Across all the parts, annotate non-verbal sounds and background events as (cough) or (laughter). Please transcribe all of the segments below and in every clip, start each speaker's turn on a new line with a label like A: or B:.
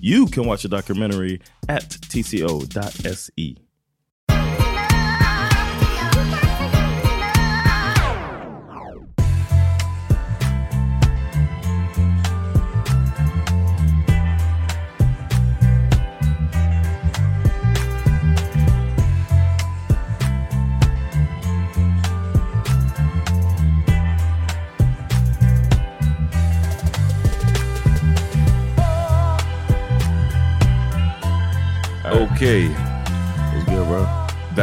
A: You can watch the documentary at tco.se.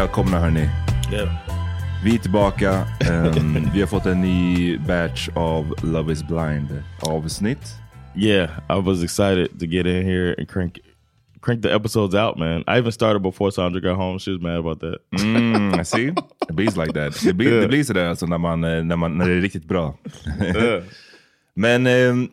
B: välkomna hörni.
A: Yeah.
B: Vi är tillbaka. Ehm, (laughs) vi har fått en ny batch av Love is blind avsnitt.
A: Yeah, I was excited to get in here and crank crank the episodes out, man. I even started before Sandra got home. She was mad about that.
B: Mm, I see. It bees like that. Det blir, det blir sådär alltså när, man, eh, när, man, när det är riktigt bra.
A: Yeah. (laughs)
B: Men ehm,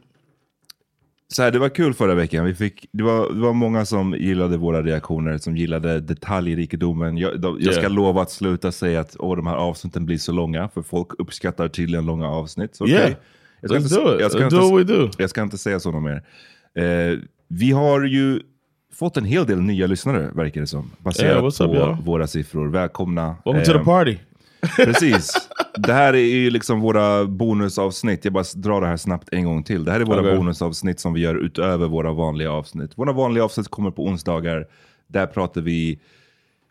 B: så här, det var kul förra veckan. Vi fick, det, var, det var många som gillade våra reaktioner, som gillade detaljrikedomen. Jag, de, jag ska
A: Yeah.
B: lova att sluta säga att Åh, de här avsnitten blir så långa, för folk uppskattar tydligen långa avsnitt. Så,
A: Yeah.
B: okej. Jag ska
A: Let's
B: inte- jag ska inte-
A: do do.
B: Jag ska inte säga så något mer. Eh, vi har ju fått en hel del nya lyssnare, verkar det som. Baserat
A: Yeah, up,
B: på våra siffror. Välkomna.
A: Welcome to the
B: Eh,
A: party.
B: Precis. Det här är ju liksom våra bonusavsnitt. Jag bara drar det här snabbt en gång till. Det här är våra
A: Okej.
B: bonusavsnitt som vi gör utöver våra vanliga avsnitt. Våra vanliga avsnitt kommer på onsdagar. Där pratar vi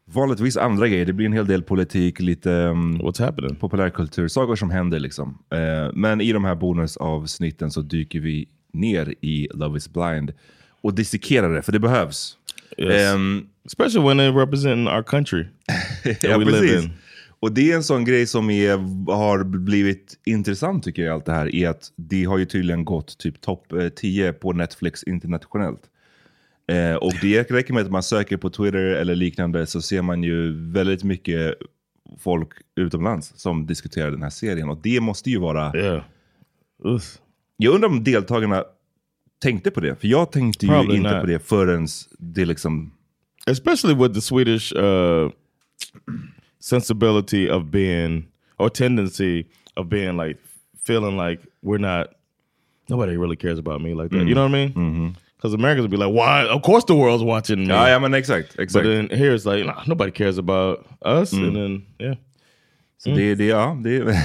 B: vanligtvis andra grejer. Det blir en hel del politik, lite um,
A: What's happening?
B: populärkultur, saker som händer liksom. Eh, men i de här bonusavsnitten så dyker vi ner i Love is blind och dissekerar det, för det behövs.
A: Yes.
B: Ehm,
A: Especially when they're representing our country (laughs) that
B: ja,
A: we live
B: precis.
A: in.
B: Och det är en sån grej som är, har blivit intressant tycker jag i allt det här, är att det har ju tydligen gått typ topp eh, 10 på Netflix internationellt. Eh, och det räcker med att man söker på Twitter eller liknande så ser man ju väldigt mycket folk utomlands som diskuterar den här serien. Och det måste ju vara...
A: Yeah. Ugh.
B: Jag undrar om deltagarna tänkte på det. För jag tänkte ju
A: Probably
B: inte
A: not.
B: på det förrän det liksom...
A: especially with the Swedish uh, sensibility of being or tendency of being like feeling like we're not nobody really cares about me like that. You know what I mean? Because Americans would be like, "Why? Of course the world's watching me."
B: I am an men exakt.
A: But then here it's like nah, nobody cares about us, and then yeah,
B: Så det, det, ja, det,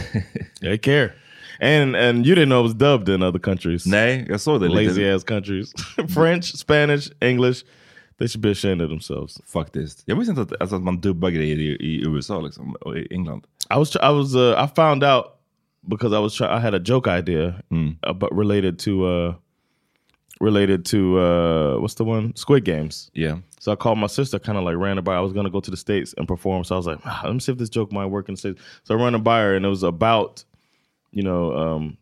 A: they care. And and you didn't know it was dubbed in other countries.
B: nej, jag såg det
A: lazy ass countries. (laughs) French, Spanish, English. They should be ashamed of themselves.
B: Faktiskt. Jag visste inte att, alltså, att man dubbar grejer i, i USA liksom, och i England.
A: I was I was uh, I found out because I was try- I had a joke idea about related to uh related to uh what's the one Squid Games.
B: Yeah.
A: So I called my sister, kind of like ran her by. I was gonna go to the states and perform, so I was like, "Ah, let me see if this joke might work in the states. So I ran her by her, and it was about you know um,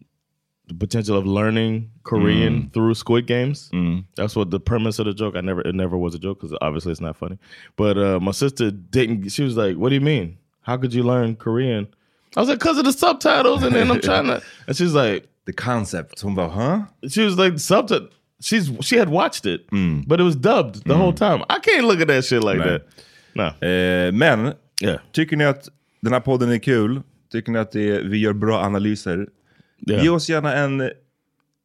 A: the potential of learning Korean through Squid Games. That's what the premise of the joke. I never it never was a joke because obviously it's not funny. But uh, my sister didn't. She was like, "What do you mean? How could you learn Korean?" I was like, "Cause of the subtitles," and then I'm (laughs) trying to. And she's like,
B: The concept. Hon about, huh?
A: she was like subtitle. She's she had watched it, but it was dubbed the whole time. I can't look at that shit like
B: Nej.
A: that. No.
B: Eh, men,
A: Yeah.
B: tycker ni att den här podden är kul? Tycker ni att det, vi gör bra analyser?
A: Yeah.
B: Ge oss gärna en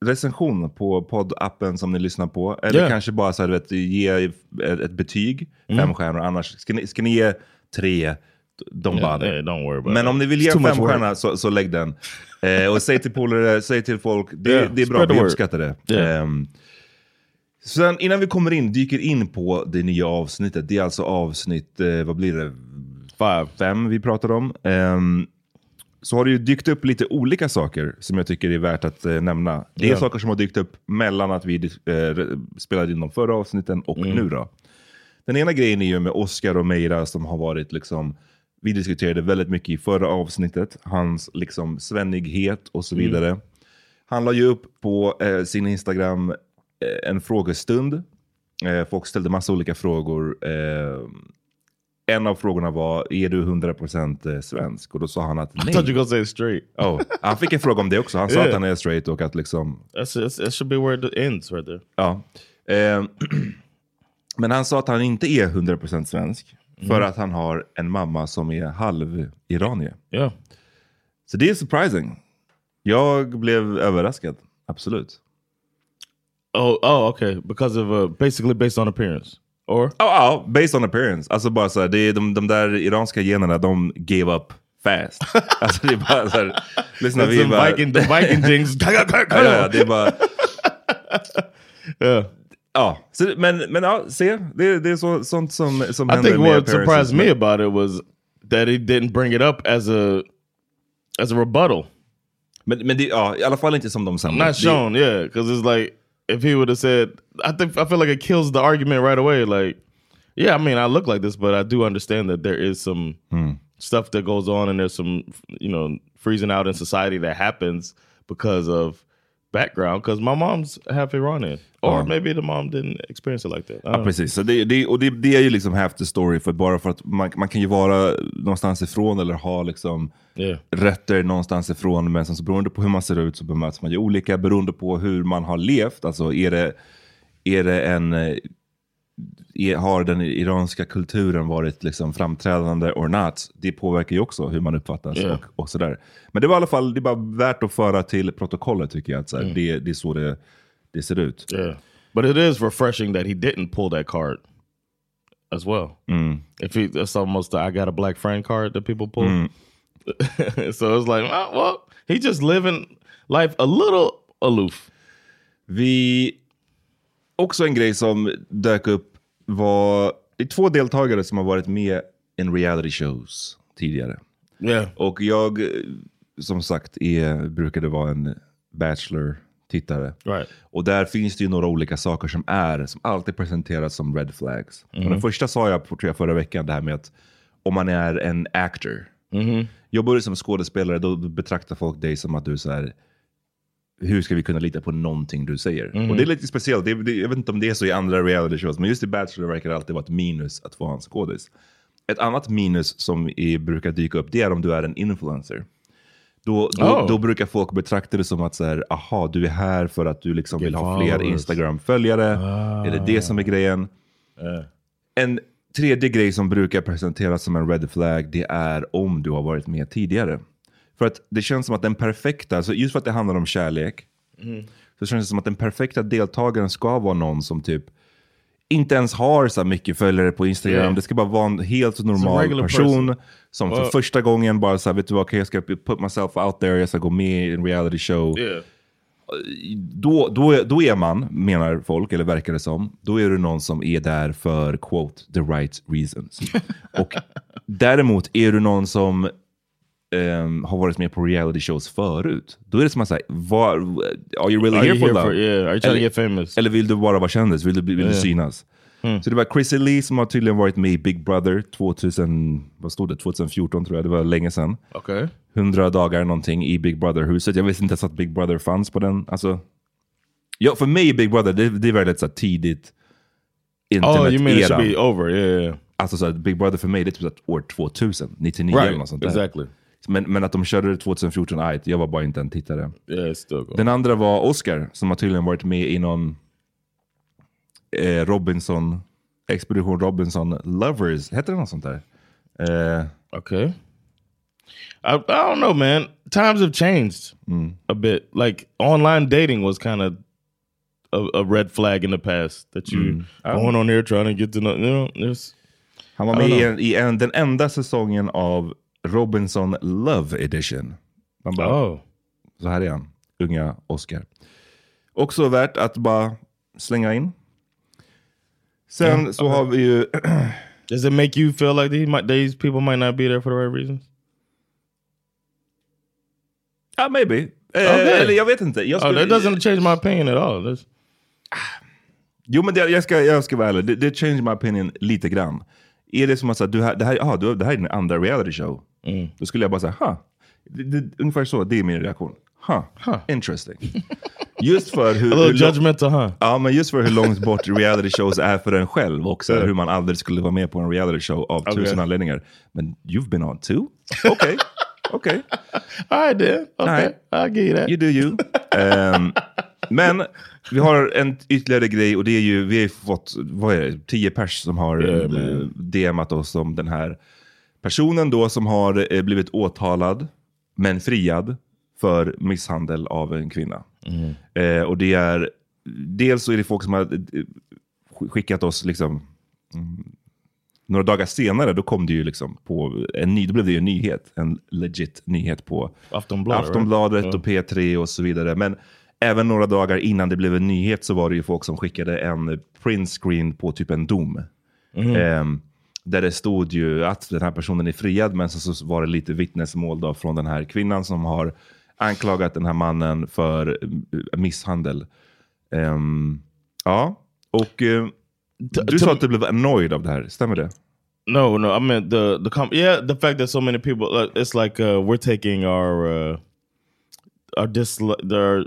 B: recension på poddappen som ni lyssnar på. Eller
A: Yeah.
B: kanske bara så här, vet, ge ett, ett betyg, fem stjärnor. Annars, ska ni, ska ni ge tre, don't
A: Yeah,
B: bother.
A: yeah, don't worry about
B: Men
A: it.
B: om ni vill ge fem stjärna så, så lägg den. Eh, och säg till polare, säg till folk. Det, det är bra, vi uppskattar det. Ehm, sen innan vi kommer in, dyker in på det nya avsnittet. Det är alltså avsnitt, eh, vad blir det?
A: Five.
B: Fem vi pratar om. Ehm, så har det ju dykt upp lite olika saker som jag tycker är värt att eh, nämna. Det är
A: Ja.
B: saker som har dykt upp mellan att vi eh, spelade in de förra avsnitten och nu då. Den ena grejen är ju med Oscar och Meira som har varit liksom, vi diskuterade väldigt mycket i förra avsnittet, hans liksom svennighet och så vidare. Han la ju upp på eh, sin Instagram eh, en frågestund. Eh, folk ställde massa olika frågor. En av frågorna var, är du 100% eh, svensk? Och då sa han att
A: I thought you
B: nej.
A: were say straight.
B: Oh, han fick en fråga om det också. Han sa
A: Yeah.
B: att han är straight och att liksom,
A: That's, that's that should be where it ends right there.
B: Ja. Eh, (clears throat) men han sa att han inte är 100% svensk. För att han har en mamma som är halv-iranier.
A: Yeah.
B: Så det är surprising. Jag blev överraskad. Absolut.
A: Oh, oh, okay. Because of uh, basically based on appearance, or
B: Ja, ja, based on appearance. Alltså bara så här, det är de, de där iranska generna, de gave up fast. (laughs) alltså det är bara så här, lyssna vi bara...
A: Viking, the Viking things. (laughs)
B: ja, ja, det är bara... (laughs)
A: yeah.
B: Ja, så, men, men ja, se. Det, det är så, sånt som, som
A: I
B: händer
A: think what surprised me about it was that he didn't bring it up as a as a rebuttal.
B: Men, men det, ja, i alla fall inte som de samlar.
A: Not shown, yeah, because it's like if he would have said, I think I feel like it kills the argument right away. Like, yeah, I mean, I look like this, but I do understand that there is some hmm. stuff that goes on, and there's some, you know, freezing out in society that happens because of background. Because my mom's half Iranian, or
B: Ja.
A: maybe the mom didn't experience it like that.
B: Ja, precis. Så det, det, och det, det är ju liksom half the story, för bara för att man, man kan ju vara någonstans ifrån eller ha liksom
A: Yeah.
B: rötter någonstans ifrån, men sen så beroende på hur man ser ut så bemöts man ju olika beroende på hur man har levt. Alltså är det, är det en... har den iranska kulturen varit liksom framträdande or not? Det påverkar ju också hur man uppfattas
A: Yeah.
B: och, och sådär. Men det var i alla fall det är bara värt att föra till protokollet tycker jag. Att här, det, det är så det, det ser ut.
A: Yeah, but it is refreshing that he didn't pull that card as well. If he, that's almost the "I got a black friend" card that people pull. (laughs) so it's like, ah, well, he just living life a little aloof.
B: Vi... Också en grej som dök upp var... Det är två deltagare som har varit med i reality shows tidigare.
A: Yeah,
B: Och jag, eh, som sagt, är, brukade vara en Bachelor-tittare.
A: right.
B: Och där finns det ju några olika saker som är, som alltid presenteras som red flags. Och
A: Mm.
B: den första sa jag, tror jag förra veckan, det här med att om man är en actor.
A: Mm-hmm.
B: Jobbar du som skådespelare, då betraktar folk dig som att du är så här, hur ska vi kunna lita på någonting du säger?
A: Mm-hmm.
B: Och det är lite speciellt, det, det, jag vet inte om det är så i andra reality shows, men just i Bachelor verkar det alltid vara ett minus att få ha en skådis. ett annat minus som är, brukar dyka upp, det är om du är en influencer. Då, då,
A: Oh.
B: då brukar folk betrakta det som att så här, aha, du är här för att du liksom vill ha fler
A: followers. Ah.
B: Instagram-följare. Är det det som är grejen? En tredje grej som brukar presenteras som en red flag, det är om du har varit med tidigare. För att det känns som att den perfekta, alltså just för att det handlar om kärlek, så känns det som att den perfekta deltagaren ska vara någon som typ inte ens har så mycket följare på Instagram.
A: Yeah.
B: Det ska bara vara en helt normal person
A: person.
B: som för första gången bara så här, vet du vad, okay, jag ska put myself out there, jag ska gå med i en reality show.
A: Yeah.
B: Då, då, är- då är man, menar folk, eller verkar det som, då är det någon som är där för quote, the right reasons. (laughs) Och däremot är du någon som ehm, har varit med på reality shows förut, då är det som att säga, var, are you really
A: Are
B: here
A: you
B: for love?
A: for, yeah, are you trying to
B: Eller-
A: get famous?
B: Eller vill du bara vara kändis? Vill du, vill du synas?
A: Mm.
B: Så det var Chrissy Lee som har tydligen varit med i Big Brother 2000, vad stod det? 2014 tror jag, det var länge sedan.
A: Okay.
B: 100 dagar någonting i Big Brother-huset. Jag visste inte ens att Big Brother fanns på den. Alltså, ja, för mig är Big Brother, det, det är väldigt så här, tidigt internet
A: Oh, you mean it should be over? Yeah, yeah.
B: Alltså så här, Big Brother för mig det är typ så här, år 2000, 99 eller något sånt där.
A: Exactly.
B: Men, men att de körde det 2014, aj, jag var bara inte en tittare.
A: Going.
B: Den andra var Oscar som har tydligen varit med i någon eh, Robinson, Expedition Robinson Lovers, heter det något sånt där? Eh,
A: Okay. I, I don't know, man. Times have changed a bit. Like online dating was kind of a, a red flag in the past that you going on there trying to get to know. You know, there's
B: han var med i, en, i en, den enda säsongen av Robinson Love Edition. Man bara,
A: oh
B: Så här är han, unga Oscar. Också värt att bara slänga in. Sen så har vi ju, (clears throat)
A: does it make you feel like these these people might not be there for the right reasons?
B: ja maybe. Eh,
A: Okay.
B: Eller jag vet inte. Jag
A: Oh,
B: skulle,
A: that doesn't change my opinion at all. That's,
B: Jo men det, jag, ska, jag ska vara ärlig, det, det changed my opinion lite grann. Är det som att säga, du, det, här, aha, du, det här är din andra reality show. Då skulle jag bara säga, ha. Ungefär så, det är min reaktion. Ha, interesting. Just för hur... (laughs) hur
A: judgmental, huh?
B: Ja, men just för hur långt bort reality shows är för en själv och så här, hur man aldrig skulle vara med på en reality show av tusen anledningar. Men you've been on two? Okej, (laughs) okej.
A: All right, then. Okay,
B: right.
A: I'll give you that.
B: You do you. (laughs) Ehm, men vi har en ytterligare grej och det är ju, vi har fått, vad är det, tio pers som har
A: yeah,
B: DMat oss om den här personen då som har eh, blivit åtalad men friad för misshandel av en kvinna. Eh, och det är, dels så är det folk som har eh, skickat oss liksom mm, några dagar senare, då kom det ju liksom på en ny, då blev det ju en nyhet, en legit nyhet på
A: Aftonbladet,
B: Aftonbladet
A: right?
B: och P3 och så vidare. Men även några dagar innan det blev en nyhet så var det ju folk som skickade en print screen på typ en dom. Ehm, där det stod ju att den här personen är friad, men så, så var det lite vittnesmål då från den här kvinnan som har anklagat den här mannen för eh, misshandel. Ehm, ja, och eh, du sa att du blev annoyed av det här, stämmer det?
A: No, no. I meant the the com- yeah, the fact that so many people. Uh, it's like uh, we're taking our uh, our dis their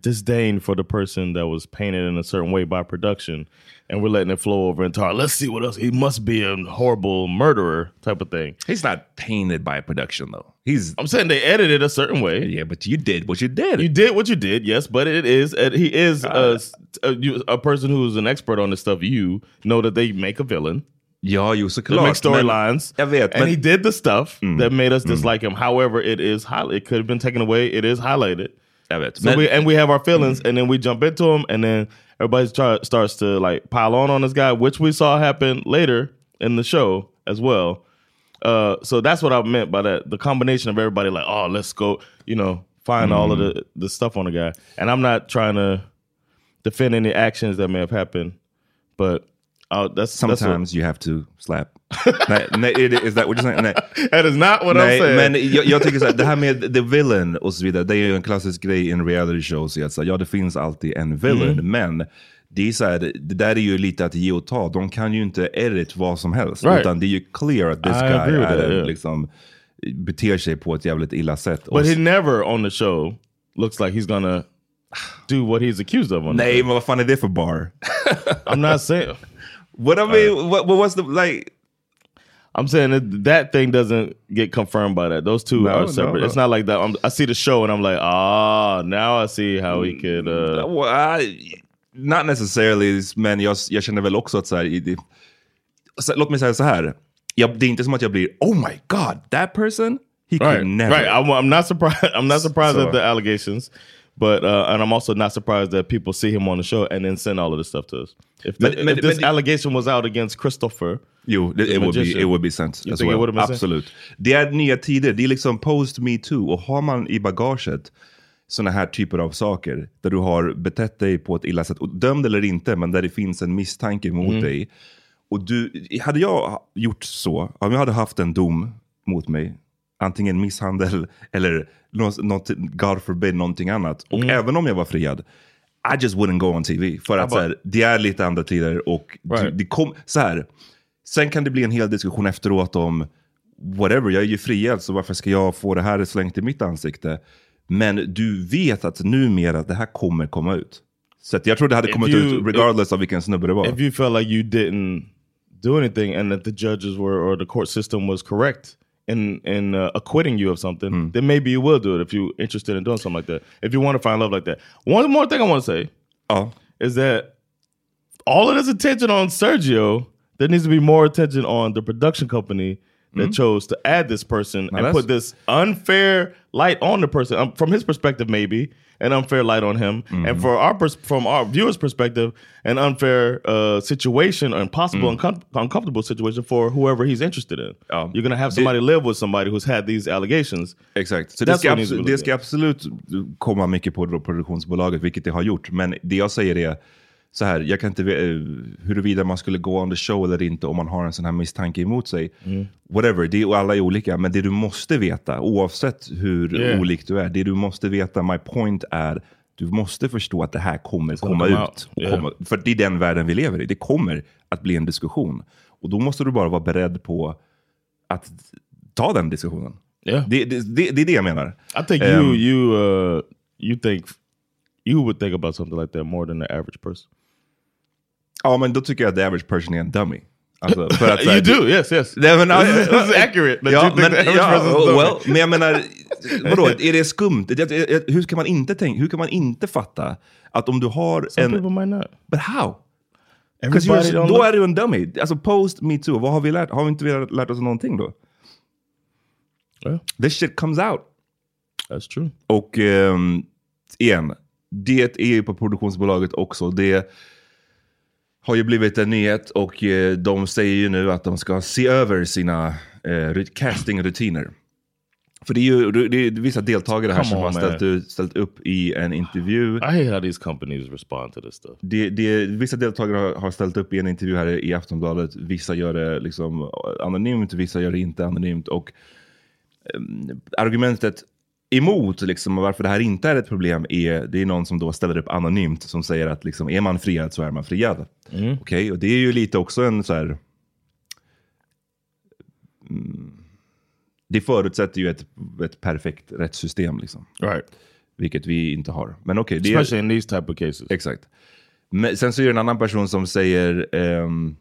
A: disdain for the person that was painted in a certain way by production, and we're letting it flow over into our. Let's see what else. He must be a horrible murderer type of thing.
B: He's not painted by production though. He's
A: I'm saying they edited a certain way.
B: yeah, but you did what you did.
A: You did what you did, yes, but it is uh, he is uh, uh, a, a, uh, a person who's an expert on this stuff. You know that they make a villain.
B: Ja, jo såklart.
A: make storylines.
B: Jag vet,
A: and
B: men-
A: he did the stuff mm. that made us mm. dislike him. However, it is highly. It could have been taken away. It is highlighted.
B: Jag vet.
A: So we and we have our feelings, and then we jump into him, and then everybody try, starts to like pile on on this guy, which we saw happen later in the show as well. Uh, so that's what I meant by that. The combination of everybody like, oh, let's go, you know, find all of the the stuff on the guy. And I'm not trying to defend any actions that may have happened, but uh, that's that's what-
B: Sometimes you have to slap. (laughs) nej, nej, is that what you're saying? Nej, (laughs)
A: that is not what I'm
B: nej
A: saying.
B: men jag, jag tycker så här, det här med the villain och så vidare, det är ju en klassisk grej i en reality show. Så att, så ja, det finns alltid en villain,
A: Mm.
B: men det, är så här, det där är ju lite att ge och ta. De kan ju inte edit vad som helst.
A: Right.
B: Utan det är ju clear att this
A: I
B: guy är,
A: that, yeah.
B: liksom, beter sig på ett jävligt illa sätt. Och
A: But he never on the show looks like he's gonna do what he's accused of on
B: nej, men vad fan är det för bar? (laughs)
A: I'm not saying
B: What I mean, what, what was the, like...
A: I'm saying that that thing doesn't get confirmed by that. Those two
B: No,
A: are separate.
B: no.
A: It's not like that. I'm, I see the show and I'm like, ah, now I see how he could. Uh,
B: Well, I- not necessarily, men jag, jag känner väl också att så här, i- så, låt mig säga så här. Jag, det är inte som att jag blir, oh my god, that person, he could
A: right,
B: never.
A: right. I'm, I'm not surprised. (laughs) I'm not surprised
B: So-
A: at the allegations, but uh, and I'm also not surprised that people see him on the show and then send all of this stuff to us. If, the,
B: Men- men-
A: if this
B: men-
A: allegation was out against Christopher,
B: Jo,
A: The
B: it, would be, it would be sent
A: You
B: as
A: it
B: well.
A: been sent?
B: Absolut. Det är nya tider, det är liksom post me too. Och har man i bagaget såna här typer av saker, där du har betett dig på ett illa sätt, och dömd eller inte, men där det finns en misstanke mot
A: Mm.
B: dig. Och du, hade jag gjort så, om jag hade haft en dom mot mig, antingen misshandel eller något, God forbid någonting annat. Och
A: Mm.
B: även om jag var friad, I just wouldn't go on TV. För att
A: bara-
B: så här, det är lite andra tider och
A: Right.
B: det kom, så här. Sen kan det bli en hel diskussion efteråt om whatever, jag är ju friad så varför ska jag få det här slängt i mitt ansikte? Men du vet att numera att det här kommer komma ut. Så jag tror det hade
A: If
B: kommit
A: you-
B: ut regardless av vilken snubbe det var.
A: if you felt like you didn't do anything and that the judges were or the court system was correct in in uh, acquitting you of something, then maybe you will do it if you're interested in doing something like that. If you want to find love like that. One more thing I want to say
B: ja.
A: is that all of this attention on Sergio, there needs to be more attention on the production company that chose to add this person and put this unfair light on the person um, from his perspective, maybe an unfair light on him, and for our from our viewers' perspective, an unfair uh, situation, or impossible, uncom- uncomfortable situation for whoever he's interested in.
B: Ja.
A: You're gonna have somebody live with somebody who's had these allegations.
B: Exakt. Så det ska, abso- det ska absolut komma mycket på produktionsbolaget, vilket det har gjort. Men det jag säger är så här, jag kan inte ve- eh, huruvida man skulle gå on the show eller inte om man har en sån här misstanke emot sig.
A: Mm.
B: Whatever, det, alla är olika. Men det du måste veta, oavsett hur
A: Yeah.
B: olik du är, det du måste veta, my point är, du måste förstå att det här kommer komma
A: come
B: ut.
A: Yeah.
B: komma, för det är den världen vi lever i. Det kommer att bli en diskussion. Och då måste du bara vara beredd på att ta den diskussionen.
A: Yeah.
B: Det, det, det, det är det jag menar.
A: I think
B: Um,
A: you you uh you think you would think about something like that more than the average person.
B: Ja, men då tycker jag att the average person är en dummy. Alltså, för att, (laughs)
A: you do, yes, yes.
B: Nej, men,
A: this, is, is accurate.
B: Ja, men, ja, well, men jag menar, (laughs) vadå, är det skumt? Hur kan man inte tänka, hur kan man inte fatta att om du har
A: Some
B: en...
A: people might not.
B: But how?
A: Everybody
B: Då
A: look-
B: är du en dummy. Alltså post me too, vad har vi lärt? Har vi inte lärt- lärt oss någonting då?
A: Yeah,
B: This shit comes out.
A: that's true.
B: Och ehm, igen, det är ju på produktionsbolaget också. Det har ju blivit en nyhet och eh, de säger ju nu att de ska se över sina eh, ru- castingrutiner. För det är ju det är vissa deltagare här
A: Come
B: som
A: on,
B: har ställt, ut, ställt upp i en intervju.
A: I hate how these companies respond to this stuff.
B: Det, det, vissa deltagare har, har ställt upp i en intervju här i Aftonbladet. Vissa gör det liksom anonymt, vissa gör det inte anonymt. Och ehm, argumentet emot liksom, och varför det här inte är ett problem är, det är någon som då ställer upp anonymt som säger att liksom, är man friad så är man friad. Okej, och det är ju lite också en så här... Mm, det förutsätter ju ett, ett perfekt rättssystem, liksom,
A: Right.
B: vilket vi inte har. Men okej, det är...
A: Especially in these type of cases.
B: Exakt. Men sen så är det en annan person som säger ehm,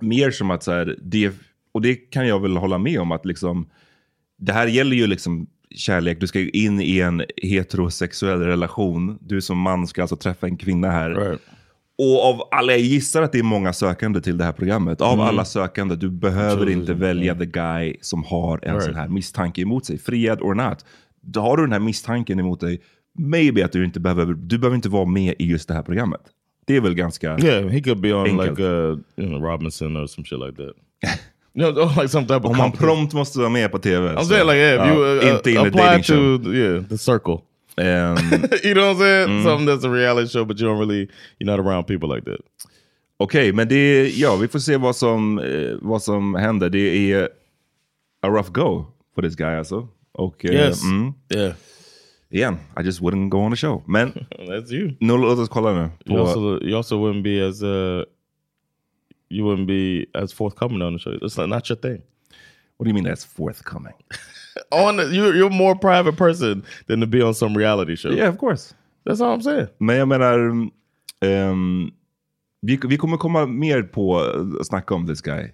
B: mer som att så här, det, och det kan jag väl hålla med om att liksom, det här gäller ju liksom kärlek, du ska ju in i en heterosexuell relation. Du som man ska alltså träffa en kvinna här.
A: Right.
B: Och av alla, jag gissar att det är många sökande till det här programmet. Av alla sökande, du behöver inte välja the guy som har en
A: Right.
B: sån här misstanke emot sig. Friad or not. Har du den här misstanken emot dig, maybe att du inte behöver, du behöver inte vara med i just det här programmet. Det är väl ganska...
A: Yeah, he could be on
B: Enkelt.
A: like uh, you know Robinson or some shit like that. (laughs) you know, like some type of
B: Om man prompt måste vara med på tv.
A: I'm saying like yeah, if you uh,
B: inte in a
A: apply
B: dating
A: to
B: show.
A: yeah the circle.
B: Ehm, (laughs)
A: you know what I'm saying?
B: Mm.
A: Something that's a reality show, but you don't really you're not around people like that.
B: Okej, men det ja, vi får se vad som, eh, vad som händer. Det är a rough go for this guy alltså. Och eh,
A: Yes.
B: mm,
A: Yeah,
B: igen, I just wouldn't go on the show. Men (laughs)
A: that's you.
B: nu låt oss kolla nu.
A: You
B: På,
A: also you also wouldn't be as uh you wouldn't be as forthcoming on the show. It's like not your thing.
B: what do you mean that's forthcoming? (laughs)
A: On the, you you're a more private person than to be on some reality show.
B: Yeah, of course.
A: That's all I'm saying.
B: Men jag menar, ehm, vi, vi kommer komma mer på att snacka om this guy.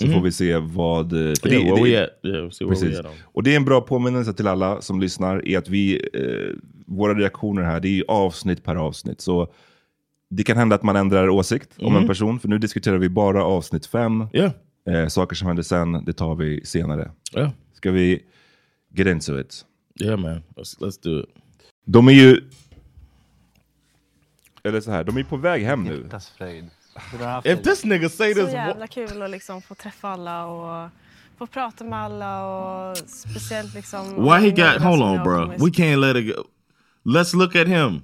B: Så får vi se vad... För
A: Yeah, at? Yeah, where we
B: Precis. Och det är en bra påminnelse till alla som lyssnar, är att vi, eh, våra reaktioner här, det är avsnitt per avsnitt. Så det kan hända att man ändrar åsikt om en person, för nu diskuterar vi bara avsnitt fem.
A: Yeah,
B: Eh, saker som händer sen, det tar vi senare.
A: yeah,
B: Ska vi get into it?
A: yeah, man. Let's let's do it.
B: De är ju... Eller så här, de är på väg hem nu.
A: If
C: det?
A: this nigga say
D: Så
A: this,
D: jävla kul att liksom få träffa alla och få prata med alla och speciellt liksom...
A: why he got? Hold on, bro. We can't let it go. Let's look at him.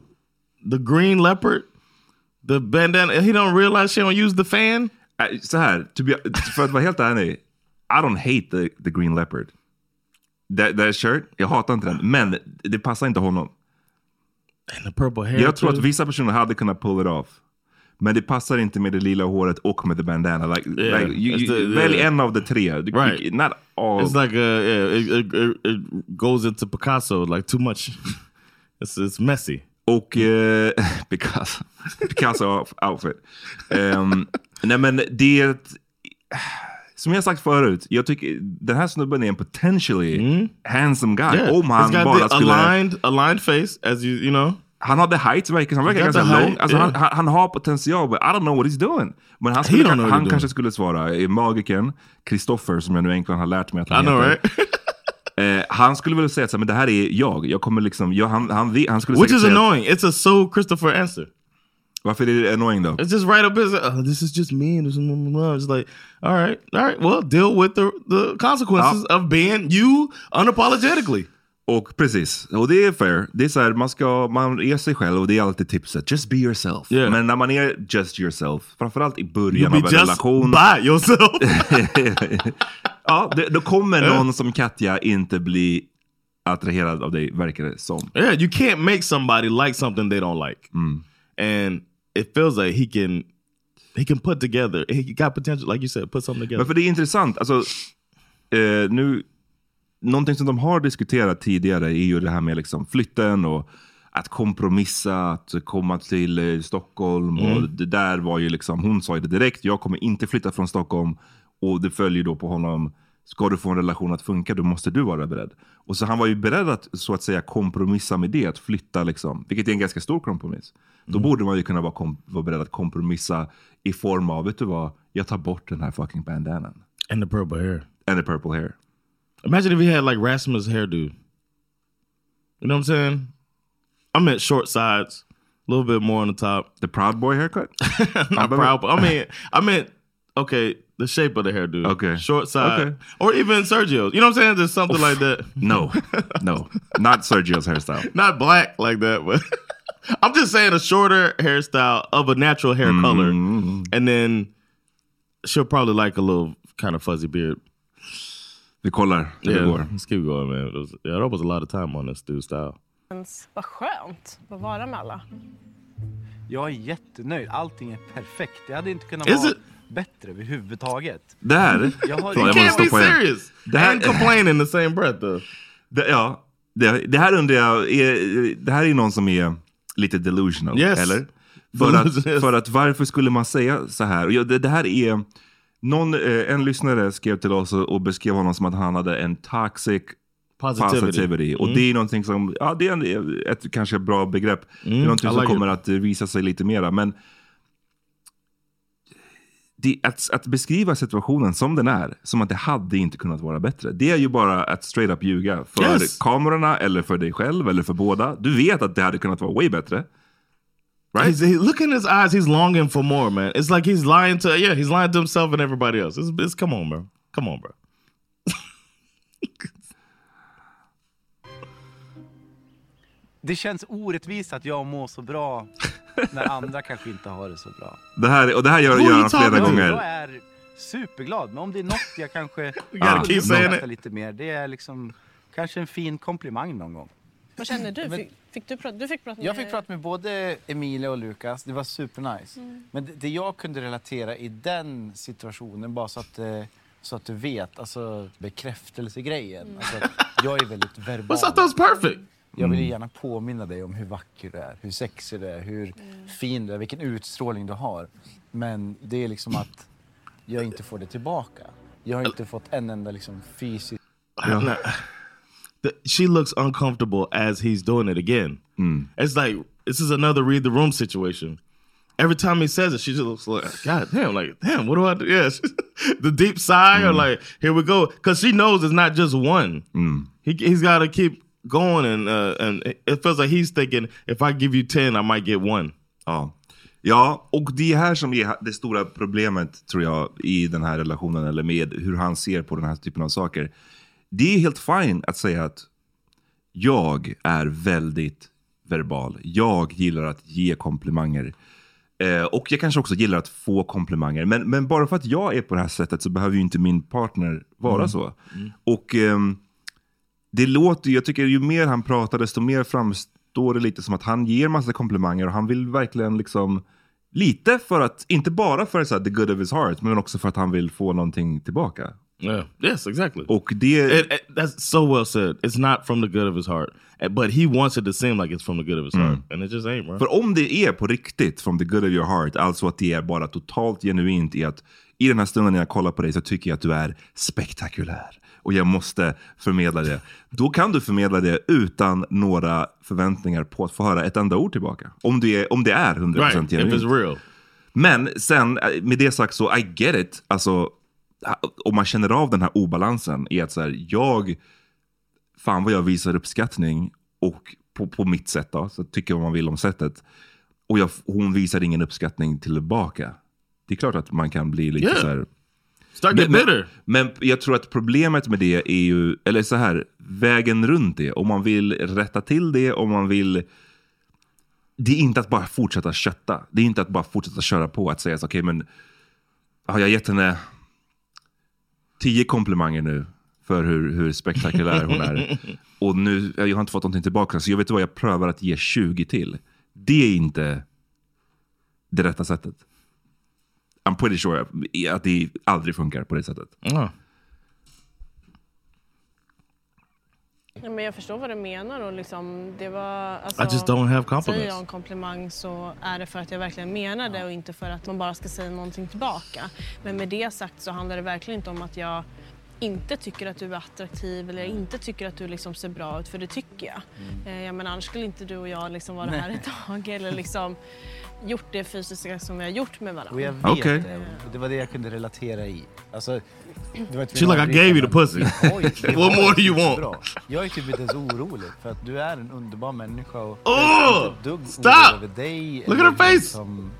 A: The green leopard, the bandana. He don't realize she don't use the fan.
B: Äh, Så här, to be, för att vara helt ärlig. I don't hate the, the green leopard. That, that shirt, jag hatar inte den. Men det passar inte honom.
A: And the purple hair.
B: Jag tror
A: too.
B: att vissa personer hade kunnat pull it off. Men det passar inte med det lila håret och med the bandana. Like,
A: Yeah,
B: like, you,
A: it's the-
B: you, välj
A: yeah.
B: en av de tre.
A: Right.
B: Not all.
A: It's like a yeah, it, it, it, it goes into Picasso like too much. (laughs) it's it's messy.
B: Och eh, (laughs) Picasso, Picasso outfit. Um, nej men det, som jag sagt förut, jag tycker den här snubben är en potentially handsome guy.
A: Yeah,
B: Om han bara
A: the
B: skulle...
A: aligned aligned face as you you know.
B: Han hade height, verkar han verkar
A: the
B: ganska lång. Alltså,
A: yeah.
B: han, han, han har potential, but I don't know what he's doing. Men han, skulle,
A: know
B: han
A: he's
B: kanske skulle svara, eh, magikern, Kristoffer, som jag nu äntligen har lärt mig att
A: I
B: han
A: know,
B: heter.
A: right? (laughs)
B: Eh, han skulle väl säga att men det här är jag. Jag kommer liksom, jag, han, han, han skulle
A: Which is
B: säga att-
A: annoying. It's a so Christopher answer.
B: Varför är det annoying då?
A: It's just right up his. Uh, this is just me. It's like, all right, all right. Well, deal with the the consequences of being you unapologetically.
B: Och precis, och det är fair. Det är så här, man, ska, man är sig själv och det är alltid tipset. Just be yourself.
A: Yeah.
B: Men när man är just yourself, framförallt i början
A: be
B: av en
A: just
B: relation.
A: by yourself. (laughs) (laughs)
B: ja, det, då kommer
A: Yeah.
B: någon som Katja inte bli attraherad av dig, verkar det som.
A: yeah, you can't make somebody like something they don't like, and it feels like he can. He can put together. He got potential, like you said, put something together.
B: Men för det är intressant, alltså, eh, nu, någonting som de har diskuterat tidigare är ju det här med liksom flytten och att kompromissa, att komma till eh, Stockholm. Och det där var ju liksom, hon sa ju det direkt, jag kommer inte flytta från Stockholm. Och det följer då på honom, ska du få en relation att funka, då måste du vara beredd. Och så han var ju beredd att så att säga kompromissa med det, att flytta liksom, vilket är en ganska stor kompromiss. Då borde man ju kunna vara, kom, vara beredd att kompromissa i form av, vet du vad, jag tar bort den här fucking bandanan.
A: and the purple hair.
B: And the purple hair.
A: Imagine if he had like Rasmus hairdo. You know what I'm saying? I meant short sides, a little bit more on the top.
B: The Proud Boy haircut? (laughs)
A: Not proud, but I mean, I meant okay, the shape of the hairdo.
B: Okay.
A: short side,
B: Okay.
A: or even Sergio's. You know what I'm saying? Just something like that.
B: No, (laughs) no, not Sergio's hairstyle.
A: Not black like that, but (laughs) I'm just saying a shorter hairstyle of a natural hair color, mm-hmm. and then she'll probably like a little kind of fuzzy beard.
B: Vi kollar hur det
A: Yeah,
B: går.
A: let's keep going, man. Yeah, that was a lot of time on this dude's style.
D: Vad skönt att vara med alla.
C: Jag är jättenöjd. Allting är perfekt. Det hade inte kunnat
A: Is
C: vara
A: it?
C: bättre överhuvudtaget.
B: Det här,
C: Jag har-
A: You can't be serious
B: Det här-
A: and complain in the same breath, though.
B: Det, ja, det, det här undrar jag, är, det här är någon som är lite delusional,
A: Yes.
B: eller? För att, (laughs) för att varför skulle man säga så här? Och ja, det, det här är, någon, eh, en lyssnare skrev till oss och, beskrev honom som att han hade en toxic
A: Positivity.
B: positivity. Och det är någonting som, ja det är en, ett kanske bra begrepp. det är någonting
A: I
B: som
A: like
B: kommer att eh, visa sig lite mera. Men det, att, att beskriva situationen som den är, som att det hade inte kunnat vara bättre. Det är ju bara att straight up ljuga. För
A: Yes.
B: kamerorna, eller för dig själv, eller för båda. Du vet att det hade kunnat vara way bättre. Right?
A: He's, he, look in his eyes. He's longing for more, man. It's like he's lying to yeah, he's lying to himself and everybody else. It's, it's come on, bro. Come on, bro. (laughs)
C: Det känns orättvist att jag mår så bra när andra (laughs) kanske inte har det så bra.
B: Det här, och det här gör, gör han flera gånger.
C: Jag är superglad, men om det är något jag kanske (laughs)
A: it.
C: lite mer, det är liksom kanske en fin komplimang någon gång.
D: Vad känner du? Fick, fick du, prata, du fick prata med...
C: Jag fick prata med både Emilia och Lukas, det var supernice. Men det, det jag kunde relatera i den situationen, bara så att, eh, så att du vet, alltså bekräftelsegrejen. Alltså, att jag är väldigt (laughs) verbal.
A: I thought was perfect.
C: Jag vill gärna påminna dig om hur vacker du är, hur sexig du är, hur fin du är, vilken utstrålning du har. Men det är liksom att jag inte får det tillbaka. Jag har inte fått en enda liksom fysisk...
A: The, she looks uncomfortable as he's doing it again. Mm. It's like this is another read the room situation. Every time he says it, she just looks like, God damn, like, damn, what do I do? Yeah, (laughs) the deep sigh, or mm. like, here we go, because she knows it's not just one. Mm. He he's got to keep going, and uh, and it feels like he's thinking, if I give you ten, I might get one.
B: Ja. ja, och det är här som är det stora problemet tror jag i den här relationen eller med hur han ser på den här typen av saker. Det är helt fine att säga att jag är väldigt verbal. Jag gillar att ge komplimanger. Eh, och jag kanske också gillar att få komplimanger. Men, men bara för att jag är på det här sättet så behöver ju inte min partner vara så. Och ehm, det låter, jag tycker ju mer han pratar desto mer framstår det lite som att han ger massa komplimanger och han vill verkligen liksom Lite för att, inte bara för så här, the good of his heart, men också för att han vill få någonting tillbaka.
A: Yeah. Yes, exactly.
B: Och det...
A: It- it- that's so well said. It's not from the good of his heart, but he wants it to seem like it's from the good of his heart, and it just ain't, bro.
B: För om det är på riktigt from the good of your heart, alltså att det är bara totalt genuint i att i den här stunden när jag kollar på dig så tycker jag att du är spektakulär. Och jag måste förmedla det. Då kan du förmedla det utan några förväntningar på att få höra ett enda ord tillbaka. Om det är, om det är 100%
A: right, if
B: genuint.
A: it's real.
B: Men sen, eh, med det sagt så, I get it. Alltså, om man känner av den här obalansen i att så här, jag, fan vad jag visar uppskattning och på, på mitt sätt då, så tycker vad man vill om sättet. Och jag, hon visar ingen uppskattning tillbaka. Det är klart att man kan bli lite
A: Yeah.
B: så här...
A: Start
B: Men, men, men jag tror att problemet med det är ju, eller så här, vägen runt det. Om man vill rätta till det, om man vill det är inte att bara fortsätta kötta. Det är inte att bara fortsätta köra på. Att säga så, okej men har jag gett henne tio komplimanger nu för hur, hur spektakulär hon är. (laughs) Och nu, jag har inte fått någonting tillbaka, så jag vet vad, jag prövar att ge 20 till. Det är inte det rätta sättet. I'm pretty sure att det aldrig funkar på det sättet.
A: Uh.
D: Ja, men jag förstår vad du menar. Och liksom, det var, alltså,
A: I just don't have compliments.
D: Säger jag en komplimang så är det för att jag verkligen menar det och inte för att man bara ska säga någonting tillbaka. Men med det sagt så handlar det verkligen inte om att jag inte tycker att du är attraktiv eller inte tycker att du liksom ser bra ut, för det tycker jag. Eh, jag menar, annars skulle inte du och jag liksom vara här ett tag eller liksom gjort det fysiska som vi har gjort med varandra.
C: Och jag vet
B: Okej.
C: det. Och det var det jag kunde relatera i. Alltså, det var
A: She's like, I gave you the pussy.
C: Oj, det (laughs)
A: What
C: var
A: more do you want?
C: Jag är typ inte ens orolig för att du är en underbar människa och
A: Oh,
C: jag är inte ett dugg
A: stop!
C: över dig.
A: Look at her face!
C: liksom-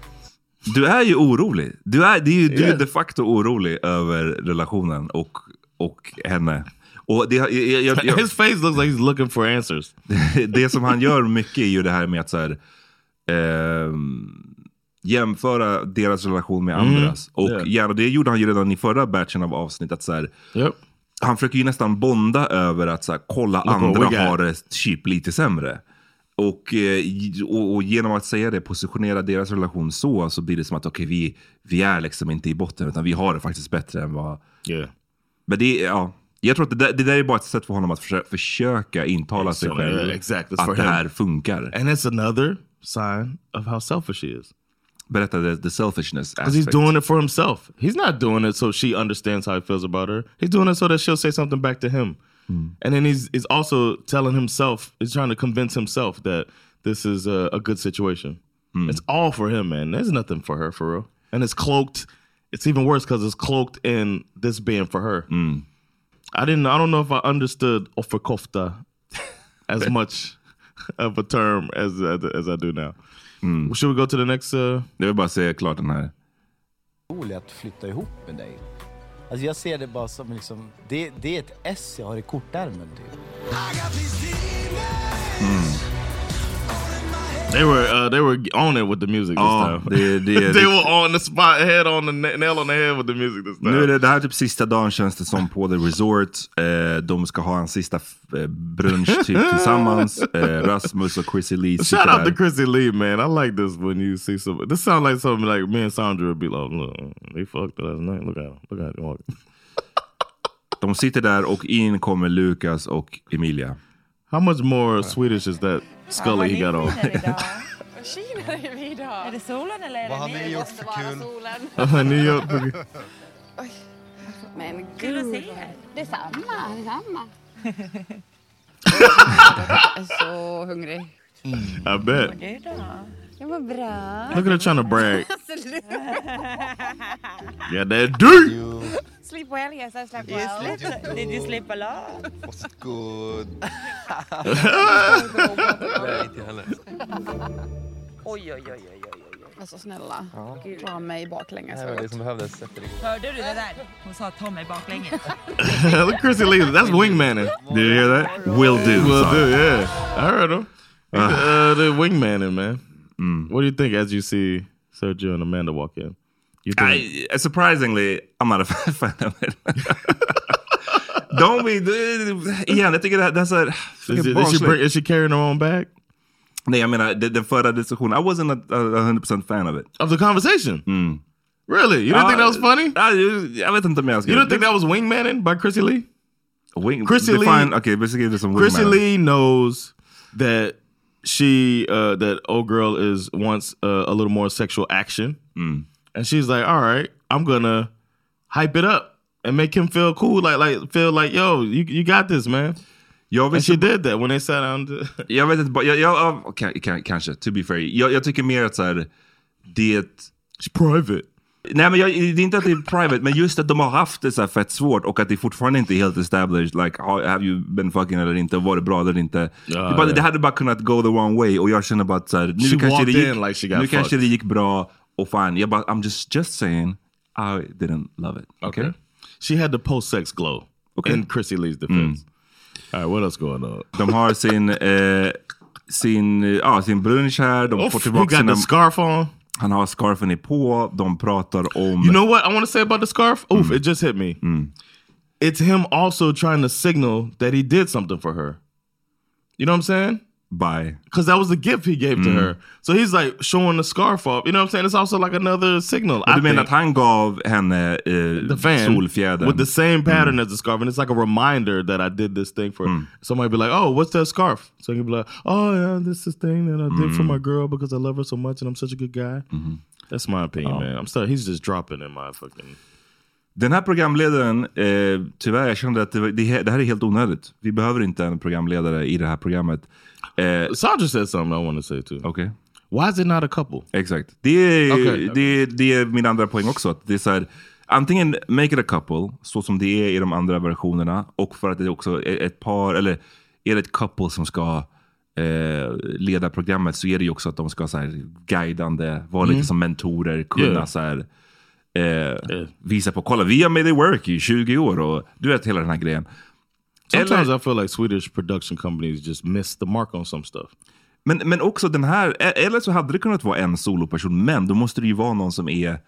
B: Du är ju orolig. Du är, det är ju, du är
A: Yeah.
B: de facto orolig över relationen och, och henne. Och det, jag, jag, jag, (laughs)
A: His face looks like he's looking for answers. (laughs)
B: det som han gör mycket är ju det här med att så här, ehm, jämföra deras relation med andras. Och
A: Yeah.
B: gärna, det gjorde han ju redan i förra batchen av avsnitt. Att så här,
A: Yep.
B: han försöker ju nästan bonda över att så här, kolla
A: Look
B: andra har det typ lite sämre. Och, eh, och, och genom att säga det, positionera deras relation så, så blir det som att okej, vi, vi är liksom inte i botten, utan vi har det faktiskt bättre än vad...
A: Yeah.
B: Men det, ja, jag tror att det där, det där är bara ett sätt för honom att försöka, försöka intala sig själv
A: exactly.
B: Att det här funkar.
A: And it's another sign of how selfish he is.
B: Berätta the, the selfishness
A: Because he's
B: aspect.
A: doing it for himself. He's not doing it so she understands how he feels about her. He's doing it so that she'll say something back to him. And then he's he's also telling himself, he's trying to convince himself that this is a, a good situation. It's all for him, man. There's nothing for her for real. And it's cloaked. It's even worse because it's cloaked in this being for her. I didn't. I don't know if I understood offerkofta (laughs) as much of a term as as, I do now. Should we go to the next? Uh,
B: Jag vill bara säga klart den här.
C: orolig att flytta ihop med dig. Alltså jag ser det bara som liksom, det, det är ett S jag har i kortärmen typ.
A: They were uh, they were on it with the music this
B: Ja,
A: time.
B: det, det, (laughs)
A: they were on the spot, head on the na- nail on the head with the music this time.
B: nu är det, det här är typ sista dagen känns det som på The Resort. Eh, de ska ha en sista eh, brunch typ (laughs) tillsammans. Eh, Rasmus och Chrissy Lee
A: Shout out to
B: där.
A: Chrissy Lee, man. I like this when you see some. This sounds like something like me and Sandra would be like, look, they fucked last night. Look at him. Look at him.
B: De sitter där och in kommer Lukas och Emilia.
A: How much more Swedish is that Scully he got on?
D: Kina är vi idag.
E: Är det solen eller är
F: Vad
E: det
F: har
E: ni?
F: ni gjort
D: måste
F: för
D: vara
F: kul?
D: solen. (laughs)
A: New York. (laughs)
E: Men gud.
F: att se er.
E: Detsamma, detsamma. (laughs) Jag är så hungrig.
A: I bet.
F: Du då?
E: Det bra.
A: Look at her trying to brag. (laughs) Yeah, that dirt.
E: Sleep well, yes I slept
F: You (laughs)
E: well.
F: did you sleep a lot?
G: Was good. Nej, till henne.
F: Oj, oj, oj, oj, oj, oj.
E: Alltså snälla, dra mig baklänges.
G: Det var det som behövdes efter det.
F: Hörde du det där? Hon sa ta mig baklänges. (laughs)
A: Look Chrissy Lee. That's wingmaning.
B: Did you hear that? Will do.
A: Will do, yeah. I heard him. Uh, the wingmaning, man. Mm. What do you think as you see Sergio and Amanda walk in? You think
B: I, uh, surprisingly, I'm not a (laughs) fan of it. De vill... Igen, jag tycker det här, det här är så här...
A: is, it, is, she bring, is she carrying her own bag
B: Nej, jag menar den, förra diskussionen. I wasn't a, a 100% fan of it.
A: of the conversation? Mm. Really? You didn't think that was uh, funny?
B: I, jag, vet inte om jag ska...
A: You didn't think that was wingmaning by Chrissy Lee?
B: Wing,
A: Chrissy
B: define,
A: Lee-
B: Okay, basically det som
A: Chrissy. Lee knows that she uh that old girl is wants uh, a little more sexual action, and she's like, "All right, I'm gonna hype it up and make him feel cool, like like feel like yo, you you got this, man."
B: Jag
A: And
B: vet,
A: she did that when they sat down. To,
B: jag vet inte, jag, jag, ja, okej, kanske, to be fair. Jag, jag tycker mer att så här, det...
A: It's private.
B: Nej men jag, det är inte att det är private, men just att de har haft det så här fett svårt och att det fortfarande inte är helt established. Like, ha- have you been fucking eller inte? Var det bra eller inte?
A: Ja,
B: det, bara,
A: ja.
B: det hade bara kunnat go the wrong way och jag känner bara att så här, nu
A: She
B: kanske det gick,
A: like got
B: nu kanske det gick bra och fine. Jag bara, I'm just, just saying, I didn't love it. Okay?
A: Okay. She had the post sex glow.
B: Okay.
A: In Chrissy Lee's defense. All right, what else going on?
B: De har sin, eh, sin, ja, sin brunch här, de
A: Oh,
B: får
A: he
B: tillbaka
A: got
B: sina...
A: the scarf on.
B: Han har scarfen på, de pratar om...
A: You know what I want to say about the scarf? Oof, it just hit me. It's him also trying to signal that he did something for her. You know what I'm saying?
B: By.
A: Because that was the gift he gave to mm-hmm. her. So he's like showing the scarf off. You know what I'm saying? It's also like another signal.
B: Och
A: I
B: du menar att han gav henne eh,
A: the fan
B: solfjädern?
A: with the same pattern mm. as the scarf, and it's like a reminder that I did this thing for. Mm. Somebody be like, "Oh, what's that scarf?" So he'd be like, "Oh yeah, this is the thing that I did for my mm. girl because I love her so much and I'm such a good guy." Mm-hmm. That's my opinion, oh. man. I'm sorry, he's just dropping in my fucking.
B: Den här programledaren, eh, tyvärr, jag kände att det, var, det, det här är helt onödigt. Vi behöver inte en programledare i det här programmet. Eh,
A: Sandra said something I want to say too.
B: Okej.
A: Why is it not a couple?
B: Exakt. Det är,
A: Okej.
B: det, det är min andra poäng också. Att det är så här, antingen make it a couple, så som det är i de andra versionerna, och för att det också är ett par, eller är det ett couple som ska eh, leda programmet så är det ju också att de ska så här, guidande, vara lite som mentorer, kunna
A: Yeah.
B: så här, eh, visa på, kolla vi har made it work i 20 år och du vet hela den här grejen.
A: Sometimes
B: Eller-
A: I feel like Swedish production companies just miss the mark on some stuff.
B: Men, men också den här, e- eller så hade det kunnat vara en soloperson, men då måste det ju vara någon som är,